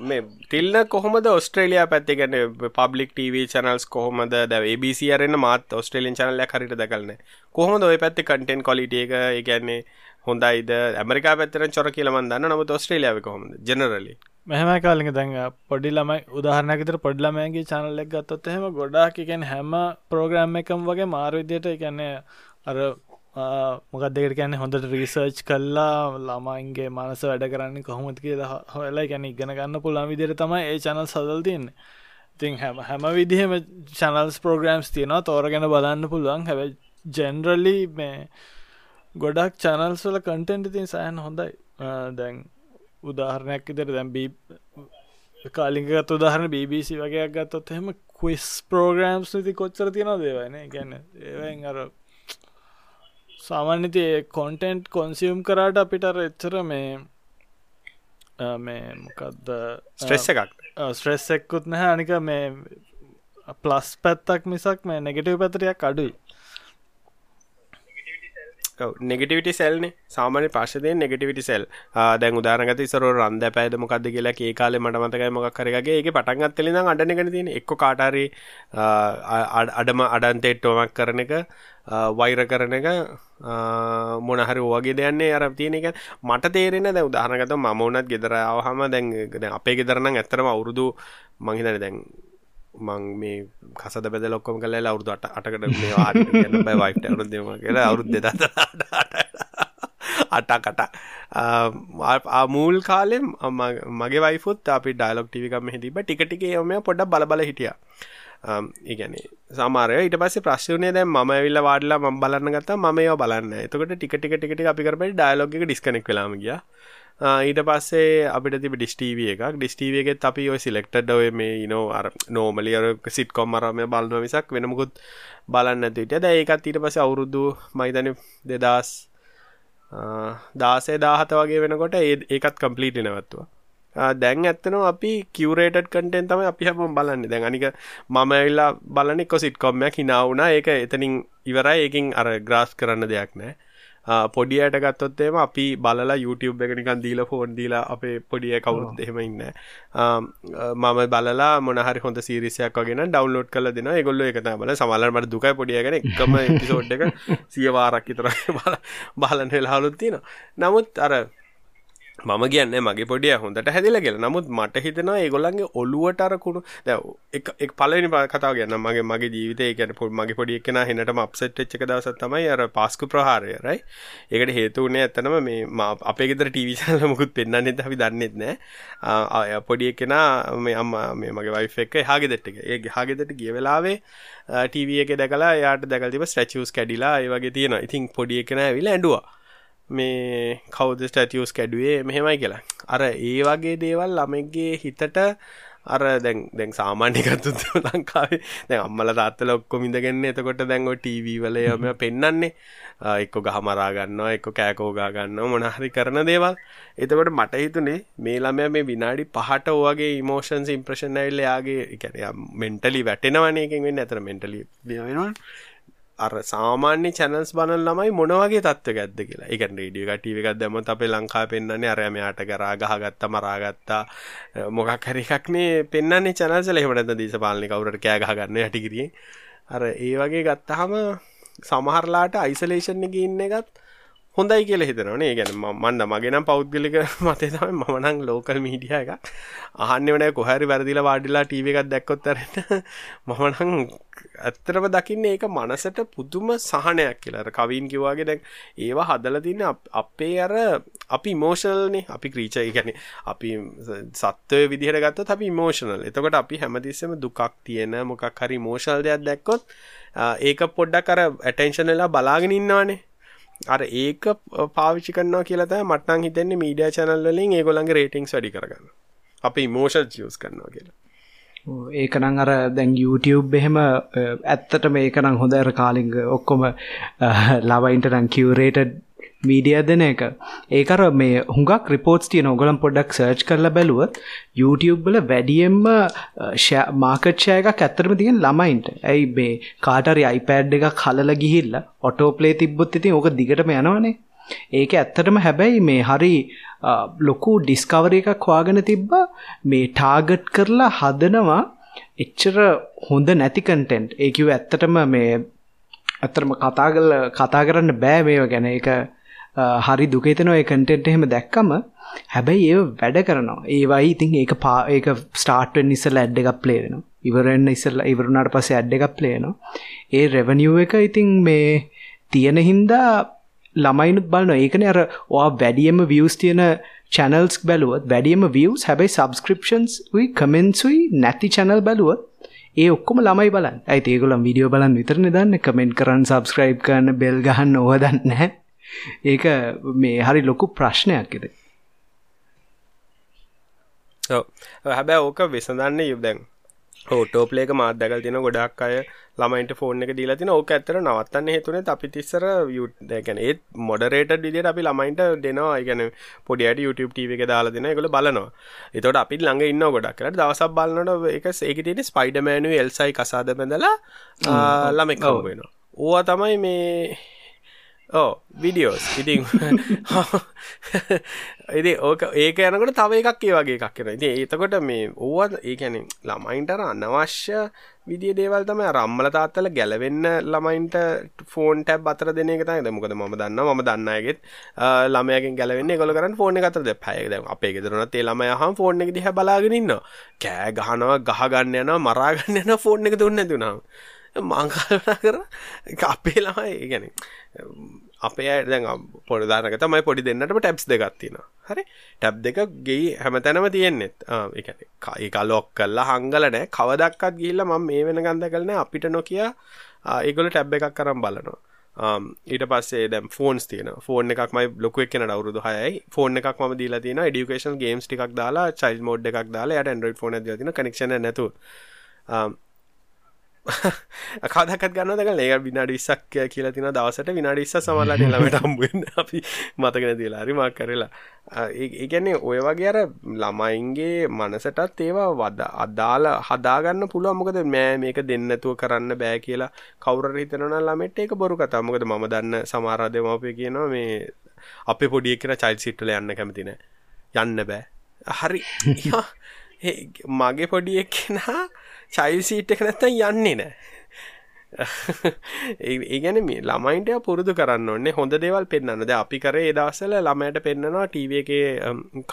මේ තිල්න කොහොමද ඔස්ට්‍රේලයා පැත්තිගන පබ්ලික් ටව චනල්ස් කොහොමද? ද බසිරන්න මාත් ඔස්ට්‍රේලින් චනල්ල හරිට දකලන කොහොමද ඔය පැත්ති කටෙන් කොලිට එක? ඒගැන්නේ හොඳයිද? ඇමරිකා පැත්තර චොර කියලමන් දන්න නමුත් ඔස්ට්‍රේලියාව කොහොමද? ජනරලි මෙහම කාලික දැන් පොඩි ළමයි උදාහරණකතර පොඩ්ලමයගේ චනල්ලෙක් ගත්තොත් එහෙම ගොඩාක් එකැන් හැම ප්‍රෝග්‍රම් එකම් වගේ මාර්විදියට එකන්නේ අර මොකක් දෙකට කියන්නේ? හොඳට රීසර්ච් කල්ලා ළමයින්ගේ මනස වැඩ කරන්න කොහොමද කියලා හොලා ගැන ඉගෙන ගන්න පුළන් විදිර තමයි ඒ චනල් සදල් තියන්න. තින් හැම හැම විදිහම චනල්ස් ප්‍රෝග්‍රම්ස් තියෙනවා තෝරගෙන බලන්න පුළුවන්. හැබ ජෙන්රලි මේ ගොඩක් චනල්ස් වල කටෙන්ට තින් සෑන් හොඳයි. දැන් උදාහරණයක් ඉදර දැම්බී කාලිගත් උදාහරන BBC වගේ ගත්තොත් එහෙම ක්විස් ප්‍රෝග්‍රම්ස් නති කොච්චර තියෙන දේවන ගැන ඒවෙන් අර සාමාන්‍යති කොන්ටෙන්ට් කොන්සියම් කරාට අපිටර එච්චර මේ මේ මොකක්ද ස්ට්‍රෙස් එකක්. ස්ට්‍රෙස් එක්කුත් නැහැ. අනික මේ ප්ලස් පැත්තක් මිසක් මේ නෙගෙටව පැතරයක් අඩුයි නෙගටිවිටි සෙල්නේ සාමාන්‍ය පාශදයෙන් නෙගටිවිටි සෙල් දැන් උදාරගත ඉසර රන්ද පැද මොකක්ද කියලා ඒ කාලේ මට මතකයි මොකක් කරගේ ඒක පටන් අත්තලි නම් අඩන ගෙන තියෙන එක්ක කාටරි අඩම අඩන්තෙට්ටෝමක් කරන එක වෛර කරන එක මොනහරි වගේ දෙයන්නේ අර තියෙන එක. මට තේරෙන දැ උදාහනගත මම උනත් ගෙදරාවහම දැන් අපේ ගෙදරනම් ඇත්තරම අවුරුදු මංහිතන දැන් මං මේ කසද බෙද ලොක්කොම කල අවුරදු අට අටකට මේ ආට කියන්න බෑ වයිට අවුරුදු දෙම කියලා. අවුරුදු දෙදත අටකට. මූල් කාලෙම් මගේ වයිෆුත් අපි ඩයිලොක් ටිවිකම හිතිබ ටිකටික යොම පොඩ්ඩ බලබල හිටිය. ඉගැන සමාරය ඊට පස්සේ ප්‍රශ්නය දැ ම විල්ල වාඩලා ම බලන්න ගත්තා. ම ඒවා බලන්න එතකට ටික ටික ටික අපි කරපට ඩයිලොග ඩිස්කනෙක් වෙලාම ගියා. ඊට පස්සේ අපිට තිබ ඩිස්ටීව එකක්. ඩිස්ටීවගෙත් අපි ඔය සිලෙක්ටඩ් ඔය මේ නෝ අර නෝමලි අර සිට් කොම්මරම බලන්න විසක් වෙනමුකුත් බලන්න ඇතිට ද ඒකත් ඊට පස අවුරුදු මයිතන දෙදස් දාසේ දාහත වගේ වෙනකොට ඒකත් කම්පලීටි නැවත්තුවා දැන් ඇත්තන අපි කිවරේට කටෙන් තම අපි හැම බලන්න. දැන් අනික මම ඇල්ලා බලන කො සිට් කොම්මයක් හිනාවුනා ඒක එතනින් ඉවරයි. ඒකින් අර ග්‍රාස් කරන්න දෙයක් නෑ පොඩියට ගත්තොත්තේම අපි බලලා YouTube එක නිකන් දීලා ෆෝන් දීලා අපේ පොඩිය කවුරුත් එහෙම ඉන්නේ. මම බලලා මොනහරි හොඳ සීරීස් එකක් වගේ නම් ඩවුන්ලෝඩ් කරලා දෙනවා. ඒගොල්ලෝ ඒක තමයි බලලා සමහරවල් මට දුකයි පොඩිය ගැන එකම එපිසෝඩ් එක (laughs) 100 වාරක් විතර (laughs) බලන වෙලාවලුත් තියෙනවා. නමුත් අර මම කියන්න මගේ පොඩිය හොඳට හැදිල කියල. නමුත් මට හිතනවා ඒගොල්ලන්ගේ ඔලුවට අරකුණු දැ එක පලනි කතාව ගන්න මගේ මගේ ජීවිතය ගැන පොල් මගේ පොඩි එකන හෙනටම අප්සෙට් එච්චක දවසත් තමයි අර පාස්කු ප්‍රහාරය රයි ඒකට හේතුවනේ ඇත්තනම මේ අපේ ගෙදර ටීවිසල (laughs) මුකුත් පෙන්න්නන්නෙත් අපි දන්නෙත් නෑ. පොඩි එකෙන මේ අම්ම මේ මගේ වයිෆ එක හාගෙ දෙට්ට ඒ හාගෙදට ගිය වෙලාවේ ටීව එක දැකලා යාට දැකල්තිබ ස්ට්‍රචස් කැඩිලා ඒ වගේ තියෙන ඉතින් පොඩි එකන ඇවිල ඇඩුවා මේ කවුද ස්ටටියස් කැඩුවේ මෙහෙමයි කියලා. අර ඒ වගේ දේවල් ළමෙක්ගේ හිතට අර දැන් දැන් සාමාන්‍යකත්තුත් (laughs) ලංකාවේ දැන් අම්මල තාත්තල ඔක්කොම ඉඳගෙන එතකොට දැන් ඔය ටීවී වල යම පෙන්වන්නේ එක්ක ගහ මරා ගන්නවා එක්ක කෑකෝගා ගන්නවා මොන හරි කරන දේවල්. එතකොට මට හිතුනේ මේ ළමයා මේ විනාඩි 5ට ඔයගේ ඉමෝෂන්ස් ඉම්ප්‍රෙෂන් ඇවිල්ලා යාගේ ඒ කියන්නේ මෙන්ටලි වැටෙනවනේ එකෙන් වෙන්නේ. අතන මෙන්ටලි වෙනවා අර සාමාන්‍ය චැනල්ස් බලන ළමයි මොන වගේ තත්ත්වයක් ඇද්ද කියලා. ඒ කියන්නේ රේඩියෝ එක ටීවී එකක් දැම්මොත් අපේ ලංකාවේ පෙන්වන්නේ අර මෙයාට කරා ගහගත්තා මරාගත්තා මොකක් හරි එකක් නේ පෙන්වන්නේ චැනල්ස් වල එහෙම නැත්නම් දේශපාලනේ කවුරුහරි කෑ ගහ ගන්න යටිගිරියෙන්. අර ඒ වගේ ගත්තාම සමහරලාට අයිසොලේෂන් එකේ ඉන්න එකත් හොඳයි කියලා හිතනවනේ. ඒ කියන්නේ මන්න මගේ නම් පෞද්ගලික (laughs) මතය තමයි මම නම් ලෝකල් මීඩියා එකක් අහන්නේ නැහැ කොහරි වැරදිලා වාඩිලා ටීවී එකක් දැක්කොත් අරන්න (laughs) මම නම් ඇත්තටම දකින්නේ ඒක මනසට පුදුම සහනයක් කියලා. අර කවින් කිව්වාගේ දැන් ඒවා හදලා තින්නේ අපේ අර අපි ඉමෝෂනල්නේ. අපි ක්‍රීචර් කියන්නේ අපි සත්වයේ විදිහට ගත්තොත් අපි ඉමෝෂනල්. එතකොට අපි හැමතිස්සෙම දුකක් තියෙන මොකක් හරි ඉමෝෂනල් දෙයක් දැක්කොත් ඒක පොඩ්ඩක් අර ඇටෙන්ෂන් වෙලා බලාගෙන ඉන්නවනේ. අර ඒක පාවිච්චි කරනවා කියලා තමයි මට නම් හිතෙන්නේ මීඩියා channel වලින් ඒගොල්ලන්ගේ රේටින්ග්ස් වැඩි කරගන්න. අපි ඉමෝෂන්ස් යූස් කරනවා කියලා. ඒකනම් අර දැන් YouTube එහෙම ඇත්තට මේකනම් හොඳ අර කාලිංග ඔක්කොම ලවයින්ට නම් කියවරේටඩ් මීඩිය දෙන එක. ඒකර මේ හුඟක් රිපෝට්ස් තියන ඔගලම් පොඩ්ඩක් සර්ච් කරල බැලුව YouTube වල වැඩියෙන්ම මාකට්ෂය එකක් ඇත්තරම තියෙන් ළමයින්ට. ඇයි මේ කාටරි අයිපෑඩ් එක කලල ගිහිල්ල ඔටෝපලේ තිබ්බොත් ඉතින් ඕක දිගටම යනවනේ. ඒක ඇත්තටම හැබැයි මේ හරි ලොකු ඩිස්කවර එකක් වාගෙන තිබ්බ මේ ටාගට් කරලා හදනවා එච්චර හොඳ නැති කන්ටෙන්ට් ඒකිව ඇත්තටම මේ ඇත්තරම කතා කල කතා කරන්න බෑ මේව ගැන. එක හරි දුකේතනවා ඒ කන්ටෙන්ට් එහෙම දැක්කම හැබැයි ඒ වැඩ කරනවා ඒවයි ඉතින් ඒක පා ඒක ස්ටාර්ට්වෙන් ඉස්සල්ලා ඇඩ් එකක් ප්ලේ වෙනවා ඉවරෙන්න ඉස්සල්ලා ඉවරුණාට පස්සේ ඇඩ් එකක් ප්ලේ වෙනවා ඒ රෙවනියු එක ඉතින් මේ තියෙන හින්දා ළමයිනුත් බලනවා ඒකනේ අර ඔයා වැඩියෙන්ම views තියෙන channels බැලුවොත් වැඩියෙන්ම views හැබැයි subscriptions උයි comments උයි නැති channel බැලුවොත් ඒ ඔක්කොම ළමයි බලන්න. ඇයි ඒගොල්ලන් වීඩියෝ බලන්න විතරනේ දන්නේ. කමෙන්ට් කරන්න, subscribe කරන්න, bell ගහන්න ඕවා දන්නේ නැහැ. ඒක මේ හරි ලොකු ප්‍රශ්නයක් එද හැබැ ඕක විසඳන්න යුදැන් ෝටෝපලේක මාත් දැකල් තින ගොඩක් අය ළමයින්ට ෆෝන් එක දීලා තින ඕක ඇතර නවත්තන්න හේතුනේ අපි තිස්සර දැකැන ඒත් මොඩරේට විදිට අපි ළමයින්ට දෙනවා. ඉගැන පොඩියට YouTube TV එක දාලා දෙන එකල බලනවා. එතොට අපි ළඟ ඉන්න ගොඩක් කරට දවසක් බලන්නට එක ඒක තියෙන ස්පයිඩමෑනු එල්සයි කසාද බැඳලා ළමෙක් වෙනවා. ඕවා තමයි මේ Oh, ඕ විඩියෝස් ඉතින් ඉති ඕක ඒක යනකට තව එකක් ඒ වගේ එකක් කෙන ඉති ඒතකොට මේ ඕවත් ඒකැන ළමයින්ටර අනවශ්‍ය විදිිය දේවල් තම රම්මල තාත්තල ගැලවෙන්න ළමයින්ට ෆෝන් ටැබ් අතර දෙන එක තයි මොකද ම දන්න ම දන්නයගෙත් ළමයගෙන් ගැලවෙන්න ගොල කරන්න ෆෝන අතර පැයද අපේ ගෙදරනත් ඒ ළමය හම් ෆෝන් එක දිහ බලාගෙනන්න කෑ ගහනවා ගහගන්න යන මරාගන්න යන ෆෝන් එක දුන්න තුනාව මංකල්නා කර අපේ ළමයි ගැන අපේ දැන් පොඩදානක තමයි පොඩි දෙන්නටම ටැබ්ස් දෙගත්තින හරි? ටැබ් දෙක ගෙයි හැමතැනම තියෙන්නෙත් එක එක ලොක් කල්ලා හංගල නෑ. කවදක්කත් ගිල්ල මම මේ වෙන ගන්ධ කලන අපිට නොකිය ඒගොල ටැබ් එකක් කරම් බලනවා. ඊට පස්සේ දැම් ෆෝන්ස් තියන ෆෝන් එකක්මයි ලොකුවක් කෙන අවුරුදු හයයි. ෆෝන් එකක් ම දීලා තින ඩිකේෂන් ගේම්ස් ටික් දාලා චයිල් මෝඩ් එකක් දාලා යට ඇන්ඩරෝඩ් ෆෝන තින කනෙක්ෂන නැතු (laughs) කදකත් ගන්න දක ඒ විනාඩි විස්සක් කියලා තින දවසට. විනාඩි විස්ස සමල්ලට ළමට හම්බුවෙන් අපි මතගෙන තිලාරි මක් කරලා. ඒගැන්නේ ඔය වගේ අර ළමයින්ගේ මනසටත් ඒවා වද අදාල හදාගන්න පුළුව මොකද මෑ මේක දෙන්නතුව කරන්න බෑ කියලා කවුර හිතනන ළමෙට ඒක බොරු කතා මොකද ම දන්න සමාරාධයමපය කියනවා මේ අපේ පොඩිය කියෙන චයිල් සිට්ටල යන්න කැමතින යන්න බෑ. හරි. (laughs) මගේ පොඩියෙක් කෙනා චයිල් සීට් එක නැත්තම් යන්නේ නෑ. (laughs) ඒගැන මේ ළමයින්ට පුරුදු කරන්න ඕන්නේ හොඳ දේවල් පෙන්න්න ද අපි කරේ දවසල ළමයට පෙන්න්නනවා ටීව එක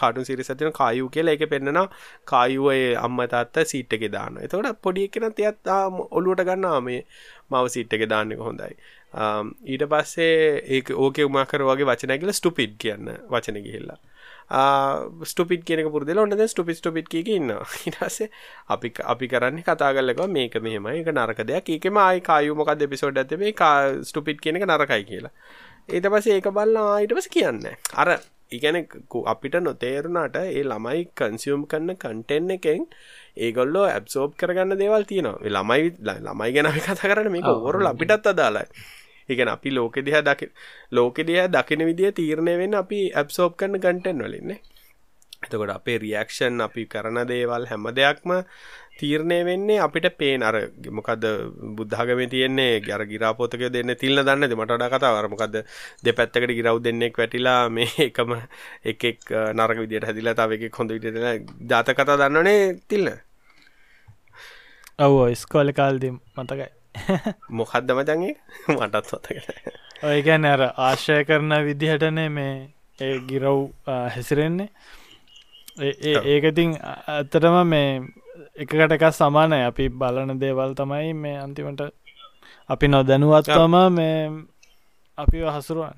කාටු සිරිසතින කායු කියලා. එක පෙන්න්නනවා කායුවයේ අම්ම තාත්ත සීට් එක දාන්න එතකොට පොඩි එකෙන තියත් ඔලුවට ගන්නා මේ මව සිට් එක දාන්නක හොඳයි. ඊට පස්සේ ඒ ඕක උමාකර වගේ වචනැගල ස්ටුපිඩ් කියන්න වචන ගිහිල්ලා. ස්ටපිට කෙනෙක පුරදල ඔන්නද ස්ටපි ස්ටපිට් කියක ඉන්න ඉටසේ අපි අපි කරන්න කතාගල්ලක මේක මෙහම එක නරක දෙයක්. ඒකම ආයි කායුමොකක් දෙපිසෝඩ් ඇතේ ස්ටපිට් කෙනෙක නරකයි කියලා. ඒත පස ඒක බල්ලා ආයිට පස කියන්න අර ඉගැන අපිට නොතේරුණට ඒ ළමයි කන්සියම් කන්න කන්ටෙන් එකෙන් ඒගොල්ලෝ ඇබ්සෝබ් කරගන්න දේවල් තියෙනවා. ළමයි ළමයි ගැන කතා කරන්න මේක ඔොරු අපිටත් අදාලා ඒකන අපි ලෝකෙ දිහා දකි ලෝකෙ දිහා දකින විදිහ තීරණය වෙන්න අපි ඇබ්සෝබ් කරන කන්ටෙන්ට් වලින්නේ එතකොට අපේ රියක්ෂන් අපි කරන දේවල් හැම දෙයක්ම තීරණය වෙන්නේ අපිට පේන අර මොකද බුද්ධාගමේ තියෙන්නේ? අර ගිරාපොතක දෙන්න තිල්න දන්නද මට වඩා කතාව. අර මොකද දෙපැත්තකට ගිරව් දෙන්නෙක් වැටිලා මේ (laughs) එකම එකෙක් නරක විදියට හැදිලා තව එකෙක් හොඳ විදියට ජාතක කතා දන්නවනේ තිල්න. ඔව් ඉස්කෝලේ කාලේදී මතකයි. (laughs) මොකක්ද මචන්ගේ (laughs) මටත් සතකට ඔය ගැන අර ආශ්‍රය කරන විදිහටනේ මේ ඒ ගිරව් හැසිරෙන්නේ. ඒ ඒකතින් ඇත්තටම මේ එකකට එකක් සමානය. අපි බලන දේවල් තමයි මේ අන්තිමට අපි නොදැනුවත්වම මේ අපි හසුරුවන්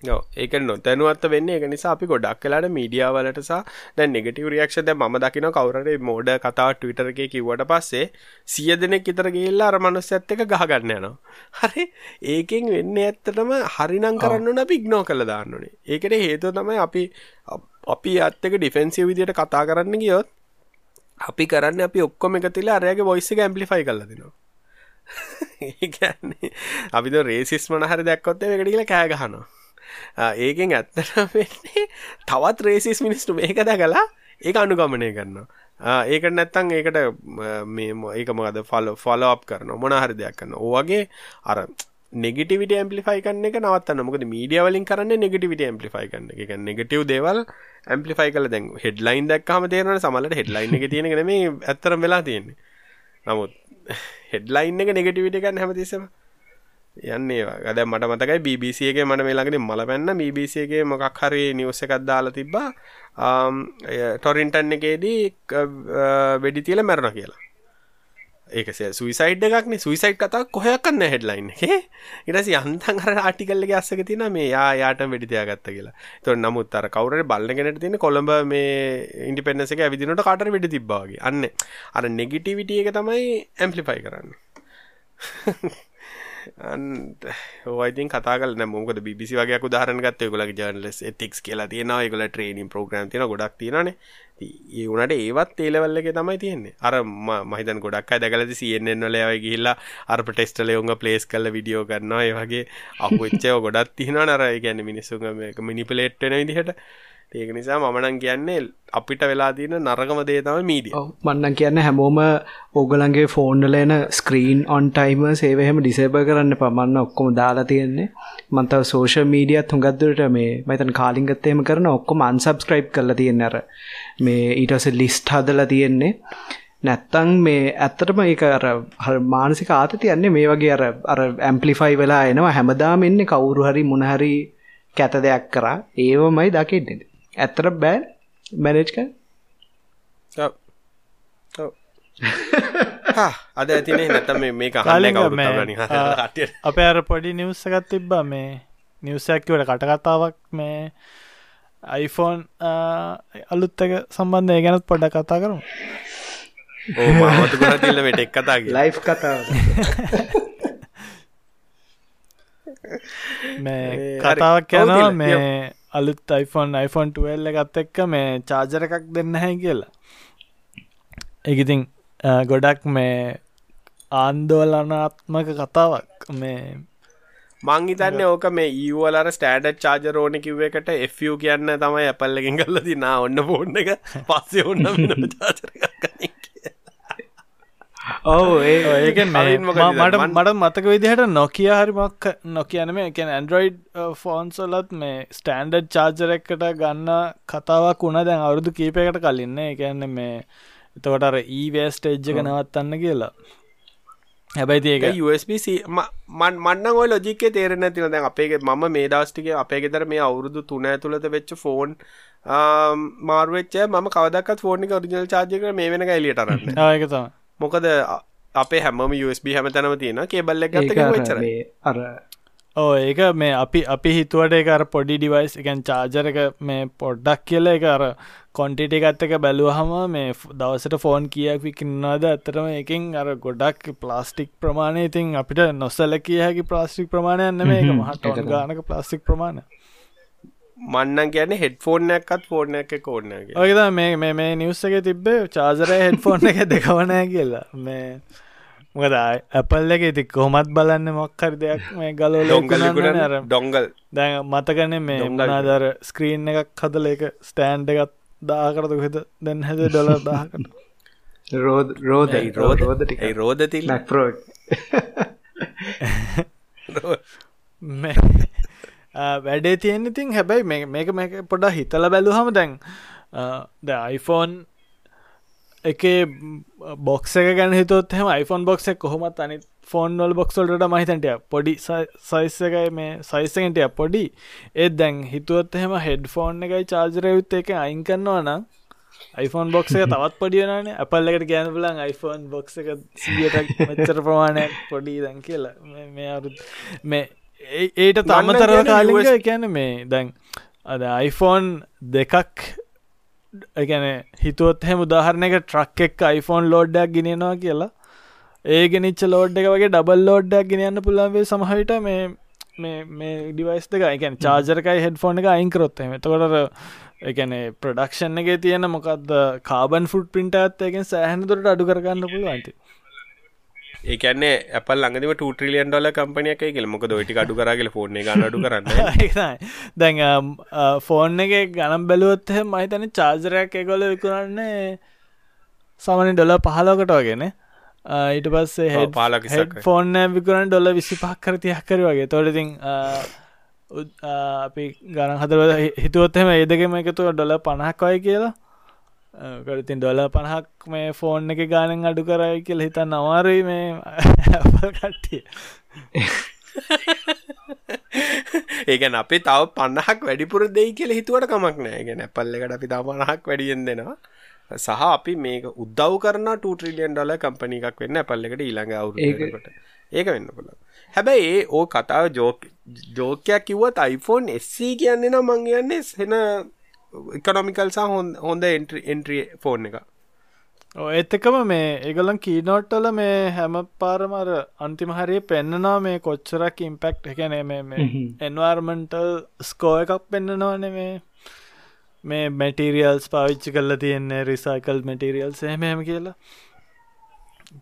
ඒක නොතැනුවත් වෙන්න එක නිසා අපි ගොඩක් කලාට මීඩියාවලට සහ දැ නෙගටව රියක්ෂද ම දකින කවරේ මෝඩ කතා ටවිටර එක කිවට පස්සේ සිය දෙනෙක් ඉතර ගේල්ලා අර මනුස්ස ඇත්ත එක ගහගන්න යනවා. හරි. ඒකෙන් වෙන්න ඇත්තටම හරිනං කරන්න අපි ඉක්නෝ කළ දාන්නනේ ඒකට හේතුව තමයි අපි අපි අත්තක ඩිෆෙන්සිව විදියට කතා කරන්න ගියොත් අපි කරන්න අපි ඔක්කොම එකතිලා අරයාගේ වොයිස්ස ඇම්පලිෆයි කලදිනවා (laughs) ඒන්නේ අපි රේසිස් මනහරි දැක්කොත්තේ එකට කියලා කෑගහනවා (laughs) ඒකෙන් ඇත්තට වෙන්නේ තවත් රේසිස් මිනිස්ටු මේක දැකලා ඒක අනුගමනය කරනවා. ඒක නැත්තං ඒකට මේ ඒක මොකද ෆල ෆොල අප් කරන මොන හරි දෙයක් කරන්න ඕවගේ අර නෙගටිවිට ඇම්පලිෆයි කන්න එක නවත්තන්න. මොකද මීඩිය වලින් කරන්න නෙගටිවිට ඇම්පලිෆයි කන්න එක. නෙගටව දේවල් ඇම්පලිෆයි කල දැන් හෙඩ්ලයින් දක්හම තේරන සමලට හෙඩ්ලයින් එක තියෙන මේ ඇත්තරම් වෙලා තියෙන්නේ. නමුත් (laughs) හෙඩ්ලයින් එක නෙගටිවිට එකන්න හැමතිසම යන්නේ ගද මට මතකයි BBC එක මට මේ ළඟදී මල පැන්න BBC එකේ මොකක් හරි නිවුස් එකක් දාලා තිබ්බා ටොරින්ටන් එකේදී වෙඩි තියලා මැරුණා කියලා. ඒක සුයිසයිඩ් එකක්නේ සුයිසයිඩ් කතා කොහොයක් නැහැ හෙඩ්ලයින් එකේ. ඊට පස්සේ යන්තම් අර ආටිකල් එකේ අස්සක තියෙනවා මේ යා යාට වෙඩි තියාගත්තා කියලා. ඒතකොට නමුත් අර කවුරු හරි බල්න කෙනෙක්ට තියෙන කොළඹ මේ ඉන්ඩිපෙන්ඩන්ස් එක ඇවිදිනකොට කාටර වෙඩි තිබ්බා වගේ. අන්නේ අර නෙගටිවිටි එක තමයි ඇම්ප්ලිෆයි කරන්නේ. (laughs) ඔයිතින් කතාගල මොකද බිසි වගේ උදාහරන ගත්ත. ගොලක් ජර්ලස් එතික්ස් කියලා තියෙනවා. ඒගොල ට්‍රේනින් ප්‍රෝග්‍රම් තින ගොඩක් තියෙනනේ ඒ වනට ඒවත් ඒලවල්ල එක තමයි තියෙන්නේ. අර මහිතන් ගොඩක් දැකලද සියෙන්ෙන් වලයවයි ගිහිල්ලා අර ප්‍රටෙස්ටල ඔුන්ග පලේස් කල්ල විඩියෝ කරන්නවා ඒ වගේ අහුච්චය ගොඩත් තිහින නර ගැන මිනිස්සුම මිනිපලේට්න විදිහට. ඒක නිසා මමනන් කියන්නේ අපිට වෙලා තියන නරගම දේ තම මීඩිය මන්නන් කියන්න හැමෝම ඕගලන්ගේ ෆෝන්ඩල එන ස්ක්‍රීන් ඔන් ටයිම සේවහෙම ඩිසේබ කරන්න පමන්න ඔක්කොම දාලා තියෙන්නේ. මන්තව සෝෂ මීඩියත් හුඟත්දුරට මේ මතන් කාලිංගත්තේම කරන ඔක්කොම අන්සබස්ක්‍රයිබ් කල තියෙන අර. මේ ඊටස ලිස්ට් හදලා තියෙන්නේ. නැත්තං මේ ඇත්තටම ඒක අර මානසික ආතති යන්නේ මේ වගේ අර අර ඇම්පලිෆයි වෙලා එනවා. හැමදාම එන්නේ කවුරු හරි මොනහරි කැත දෙයක් කරා. ඒවමයි දකින්නේ. ඇත්තට බෑ මැනේජ්ක අද ඇතිනේ නැතම මේ කාලෙ අප (laughs) අර පොඩි නිවස්සකත් තිබ්බා මේ. නිවසැක්කිවට කටකතාවක් මේ අයිෆෝන් අලුත්තක සම්බන්ධය ගැනත් පොඩ කතා තිල්ල වෙට එක් කතාගේ ලයි් කතාව. (laughs) මේ කතාවක් යනවා මේ අලුත් iPhone iPhone 12 එකත් එක්ක මේ චාර්ජර එකක් දෙන්න හැ කියලා. එකඉතින් ගොඩක් මේ ආන්දෝලනාත්මක කතාවක්. මේ මංහිතන්න ඕක මේ ඒවලර ස්ටඩ චාජරෝන කිව් එකට Fu කියන්න තමයි ඇපල්ලකින් කල්ල දිනා ඔන්න පෝර්න එක. පස්සේ ඔන්න චාචරක් ඔව (laughs) ඒක මට මට මතක විදිහට නොකිය හරිමක් නොකියනම එකන ඇන්ඩරෝයිඩ් ෆෝන්සොලත් මේ ස්ටන්ඩඩ් චාර්ජරෙක්කට ගන්න කතාවක් වුණ. දැන් අවුරුදු කීපයකට කලින්න එකන්න මේ එතකොට අර ඊවේස්ට එජ්ජක නවත්තන්න කියලා. හැබැයි ඒක USB මන්න ඔය ලොජිකේ තේරෙන තින දැන් අපේ මම මේ දස්ටික අපේ ගෙදර මේ අවුරුදු තුන ඇතුළත වෙච්ච ෆෝන් මාරුවච්ච ම කවදක් ෆෝනික ඔරිජල් චාර්ජක මේ වෙන එලියට රන්න ඒකතම මොකද අපේ හැම USB හැම තැනම තියෙන කේබල්ල ගත්ත වෙච්චර අර ඕ ඒක මේ අපි අපි හිතුවට එක අර පොඩි ඩිවයිස් එකන් චාර්ජර එක මේ පොඩ්ඩක් කියල එක අර කොන්ටිට එකත් එක බැලුවහම මේ දවසට ෆෝන් කියක් විකින්නාද ඇතරම එකින් අර ගොඩක් ප්ලාස්ටික් ප්‍රමාණය ඉතින් අපිට නොස්සල කිය හැකි ප්ලාස්ටික් ප්‍රමාණයන්න මේ මහට ගානක ප්ලාස්ටික් ප්‍රමාණ මන්නන් කියන හෙඩ්ෆෝර්නයක්ත් ෆෝර්න එක කෝඩ්නගේ ඔයද මේ මේ මේ නිවස්ස එක තිබ්බේ චාසරය හෙඩ්ෆෝර්න එක දෙකවනෑ කියලා. මේ මොකද ඇපල් එක ඉති කොහොමත් බලන්න මොක්කර දෙයක් මේ ගල ලොගල ඩොංගල් දැන් මතකන මේ මනාදර ස්ක්‍රීන් එකක් හදල (laughs) එක ස්ටෑන්් එකත් දාකරතු හෙද දැන් හැද ඩොල දාකට රෝධ රෝධ රෝධ රෝධ රෝධති ලක්රෝ වැඩේ තියෙන ඉතින් හැබැයි මේක මේක පොඩා හිතල බැලු හම දැන් ද iPhoneෆෝන් එක බොක්ස එක ගැන හිතොත් හම iPhone බොක්ස කොහොමත් අනි ෆෝන් වල් බොක්සල්ට මහිතන්ටය පොඩි සයිස් එකයි මේ සයිස්සකටය පොඩි. ඒත් දැන් හිතුවත් එහෙම හෙඩ් ෆෝන් එකයි චාර්ජරයුත් එක අයින් කරනවා නම් iPhone බොක්ස එක තවත් පොඩියනනේ අපල් එකට ගැන පුලන් iPhone බොක්ස එක සියට මච්චර ප්‍රමාණයක් පොඩි දැන් කියලා. මේ අරු මේ ඒට තමතරව කාලික කියැන මේ දැන් අද iPhone දෙකක් ගැන හිතුවත් හැම උදාහරණක ට්‍රක් එක් iPhone ලෝඩ්ඩක් ගෙනනවා කියලා. ඒ ගෙනනිච්ච ලෝඩ් එක වගේ ඩබල් ලෝඩ්ඩක් ගෙනයන්න පුළන්වේ සමහට මේ මේ ඩිවයිස් දෙක. එකන් චාර්ජරකයි හෙඩ්ෆෝන් එක අයිංකරොත්ම තකොට එකන ප්‍රඩක්ෂන් එක තියෙන මොකක්ද කාබන් ෆුට් පින්ට ඇත්තයකෙන් සෑහනතුරට අඩු කරගන්න පුළුවන්ති ඒකන්නේ අපල් ළඟදිම ටලියන් ඩොල කම්පනයක් කියල. මොක දොයිටි අඩු කරගල ෆෝර්න අඩු කරන්න දැන් ෆෝන් එක ගනම් බැලුවොත්හ මහිතන චාර්ජරයක් එකොල විකුරන්නේ සමනි ඩොල පහලෝකට වගෙන ඊට පස්සේ හෙ පාලක ෆෝර්න විකුරන් ඩොල විසි පක් කරතියක් කර වගේ. තොලතින් අපි ගන හදර හිතුවොත්හෙම ඒදකම එකතු ඩොල පණහක්වයි කියලා කරතින් ඩොල පණහක් මේ ෆෝන් එක ගානෙන් අඩු කරයි කියල හිතන්න අමාරයි මේ කට්ටිය. (laughs) ඒගැන අපේ තව පන්නහක් වැඩිපුර දෙයි කියල හිතුවට කමක් නෑ ගැන පල්ල එකට අපි තව පණහක් වැඩියෙන් දෙනවා. සහ අපි මේක උද්දව් කරන ටලියන් ඩොල කම්පනි එකක් වෙන්න පල්ල එකට ඊළඟ අවුරට ඒක වෙන්න පුළ හැබැයි ඒ ඕ කතාව ජෝක ජෝකයක් කිව්වත් iPhone SC කියන්නේ නම් මං කියන්නේ හෙන ඉකනොමිකල්සා හොන් හොඳ එන්ට්‍රිය ෆෝන් එක ඒත්තකම මේ ඒගලන් කීනෝට්ටල මේ හැම පාරමර අන්තිමහරයේ පෙන්න්නනවා මේ කොච්චරක් ඉම්පෙක්් එකන මේ එන්වාර්මන්ටල් ස්කෝ එකක් පෙන්න්නනවාන මේ. මේ මැටීරියල්ස් පාවිච්චි කල්ල තියෙන්නේ රිසයිකල් මැටීරියල් සහමම කියලා.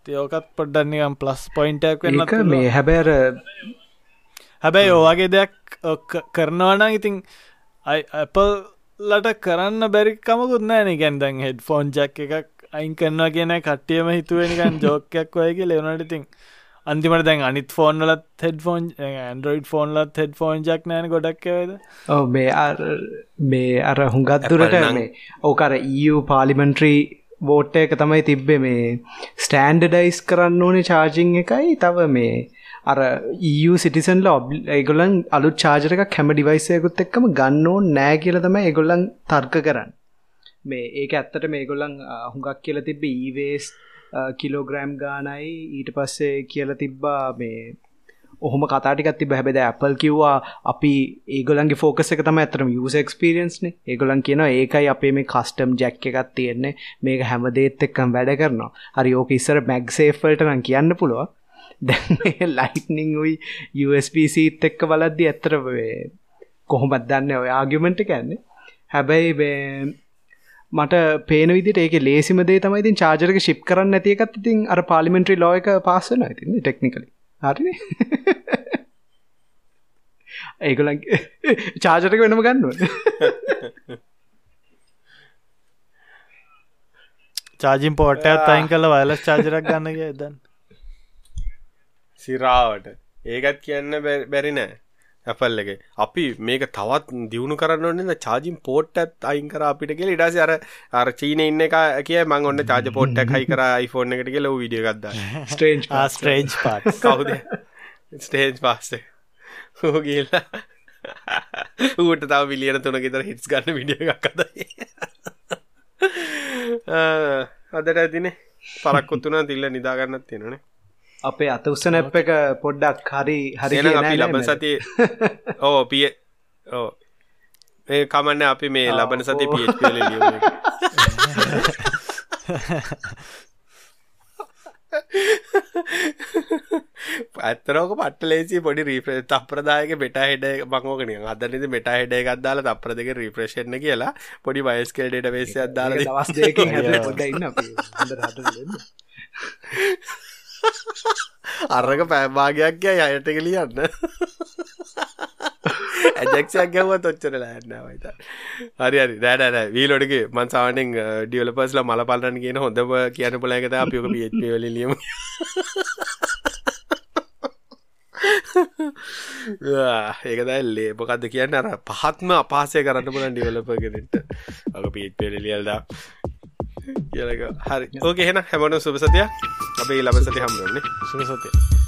තියෝකත් පොඩ්ඩන්නකම් ප්ලස් පොයින්ටක් වෙන්න මේ හැබැර හැබැයි ඕවාගේ දෙයක් කරනවනම් ඉතින් Apple ලට කරන්න බැරිකමකුත් නෑන ගැන්දන් හෙඩ් ෆෝන් ජක් එකක් අයින් කරනවා කියන කට්ටියම හිතුවෙනිකන් ජෝකයක් ඔයගේ ලෙවනට ඉතින් අන්තිමට දැන් අනිත් ෆෝන්ලත් හෙඩ ෆෝන් ඇන්ඩරෝයිඩ් ෆෝන්ලත් හෙඩ ෆෝන් ජක් නෑන ගොඩක්වේද ඕ මේ මේ අර හුඟත් දුරට මේ ඕකර EU පාලිමෙන්ට්‍රී බෝට්ට එක තමයි තිබ්බේ. මේ ස්ටෑන්ඩඩයිස් කරන්න ඕනේ චාර්ජිං එකයි. තව මේ අර EU සිටිසන්ල ඔබ් ඒගොලන් අලුත් චාජරක කැම ඩිවයිසයකුත් එක්කම ගන්නෝ නෑ කියල තම ඒගොල්ලන් තර්ක කරන්න. මේ ඒක ඇත්තට මේගොල්ලන් හුඟක් කියල තිබ්බ ඊවේස් කිලෝග්‍රෑම් ගානයි. ඊට පස්සේ කියල තිබ්බා මේ ඔහොම කතාටිකත් තිබ හැබෙද Apple කිව්වා අපි ඒගොලන්ගේ ෆෝකස එක තම ඇතරම යස එක්ස්පිරියන්ස්න ඒගොලන් කියන ඒකයි අපේ මේ කස්ටම් ජැක් එකත් තියෙන්නේ. මේක හැමදේත් එක්කම් වැඩ කරනවා. හරි ඕක ඉස්සර මැක්සේෆල්ට නම් කියන්න පුළුව දැන් ලයිට්නිං උයි USPCත් එක්ක බලද්දි ඇත්තර කොහොමත් දන්න ඔය ආගිමෙන්ට් කැන්නේ හැබැයි මට පේන විදිට ඒක ලේසිම දේ තමයි ඉතින් චාර්ජරක ශිප් කරන්න ඇති එකත් ඉතින් අර පාලිමෙන්ට්‍රි ලෝ එක පාස් වෙනවා ඉතින් ටෙක්නිකලි හරිනේ? (laughs) ඒගොල්ලන් (laughs) චාර්ජරක වෙනම ගන්නවා චාජින් පෝට්ටයත් අයින් කළ වයලස් චාර්ජරක් ගන්න දන්න සිරාවට. ඒකත් කියන්න බැරි නෑ. ඇපල් එක. අපි මේක තවත් දියුණු කරන්න ඕනේ චාජින් පෝට්ටත් අයින් කර අපිට කියලා. ඊට පස්සේ අර අර චීන ඉන්න එක කියයි මම ඔන්න චාර්ජ් පෝට්ටක් හයි කරා iPhone එකට කියලා ඌ වීඩියෝ එකක් දාන්න ස්ට්‍රේන්ජ් ආ ස්ට්‍රේන්ජ් පාට් කවුද? ස්ටේජ් පාස් එක. ඌ ගිහලා (laughs) ඌට තව මිලියන 3ක විතර හිට්ස් ගන්න වීඩියෝ එකක් අදයි. (laughs) අදට ඇතිනේ. පරක්කුත් තුනා තිල්ල නිදා ගන්නත් තියෙනනේ අපේ අත උස්සන එප් එක පොඩ්ඩක් හරි හරි ලබන සති ඕ පිය ඕ ඒ කමන්න අපි මේ ලබන සති පිය ඇත්තරෝක පට ලේසි පොඩි රීප්‍රේ තප්‍රදායක බෙට හෙඩ මංෝකන අදනද මෙට හෙඩ එකක්දාල තප්‍ර දෙක රීප්‍රේෂණ කියලා පොඩි වයිස්කල්ඩට වේසි අදාල දවස් දෙක (laughs) අරක පෑභාගයක් කිය අයට කලියන්න (laughs) ඇජක්ෂයක් ගැව තොච්චර ලෑන්නවයිත හරි හරි. රෑඩෑ වීලොඩගේ මන්සාානෙන් ඩියලපස්ල මල පල්රන් කියන හොඳම කියන පොලෑකත අපියක පිවල ලියම. ඒකද ලේ. මොකක්ද කියන්න? අර පහත්ම අපහසය කරන්න පුලන් ඩියවලපගෙනට අක පිත් පෙරලියල්දා (laughs) කියලක හරි. ඕක එහෙන හැමන සුපසතිය අපේ ලබසති හම්රන්නේ සුපසතිය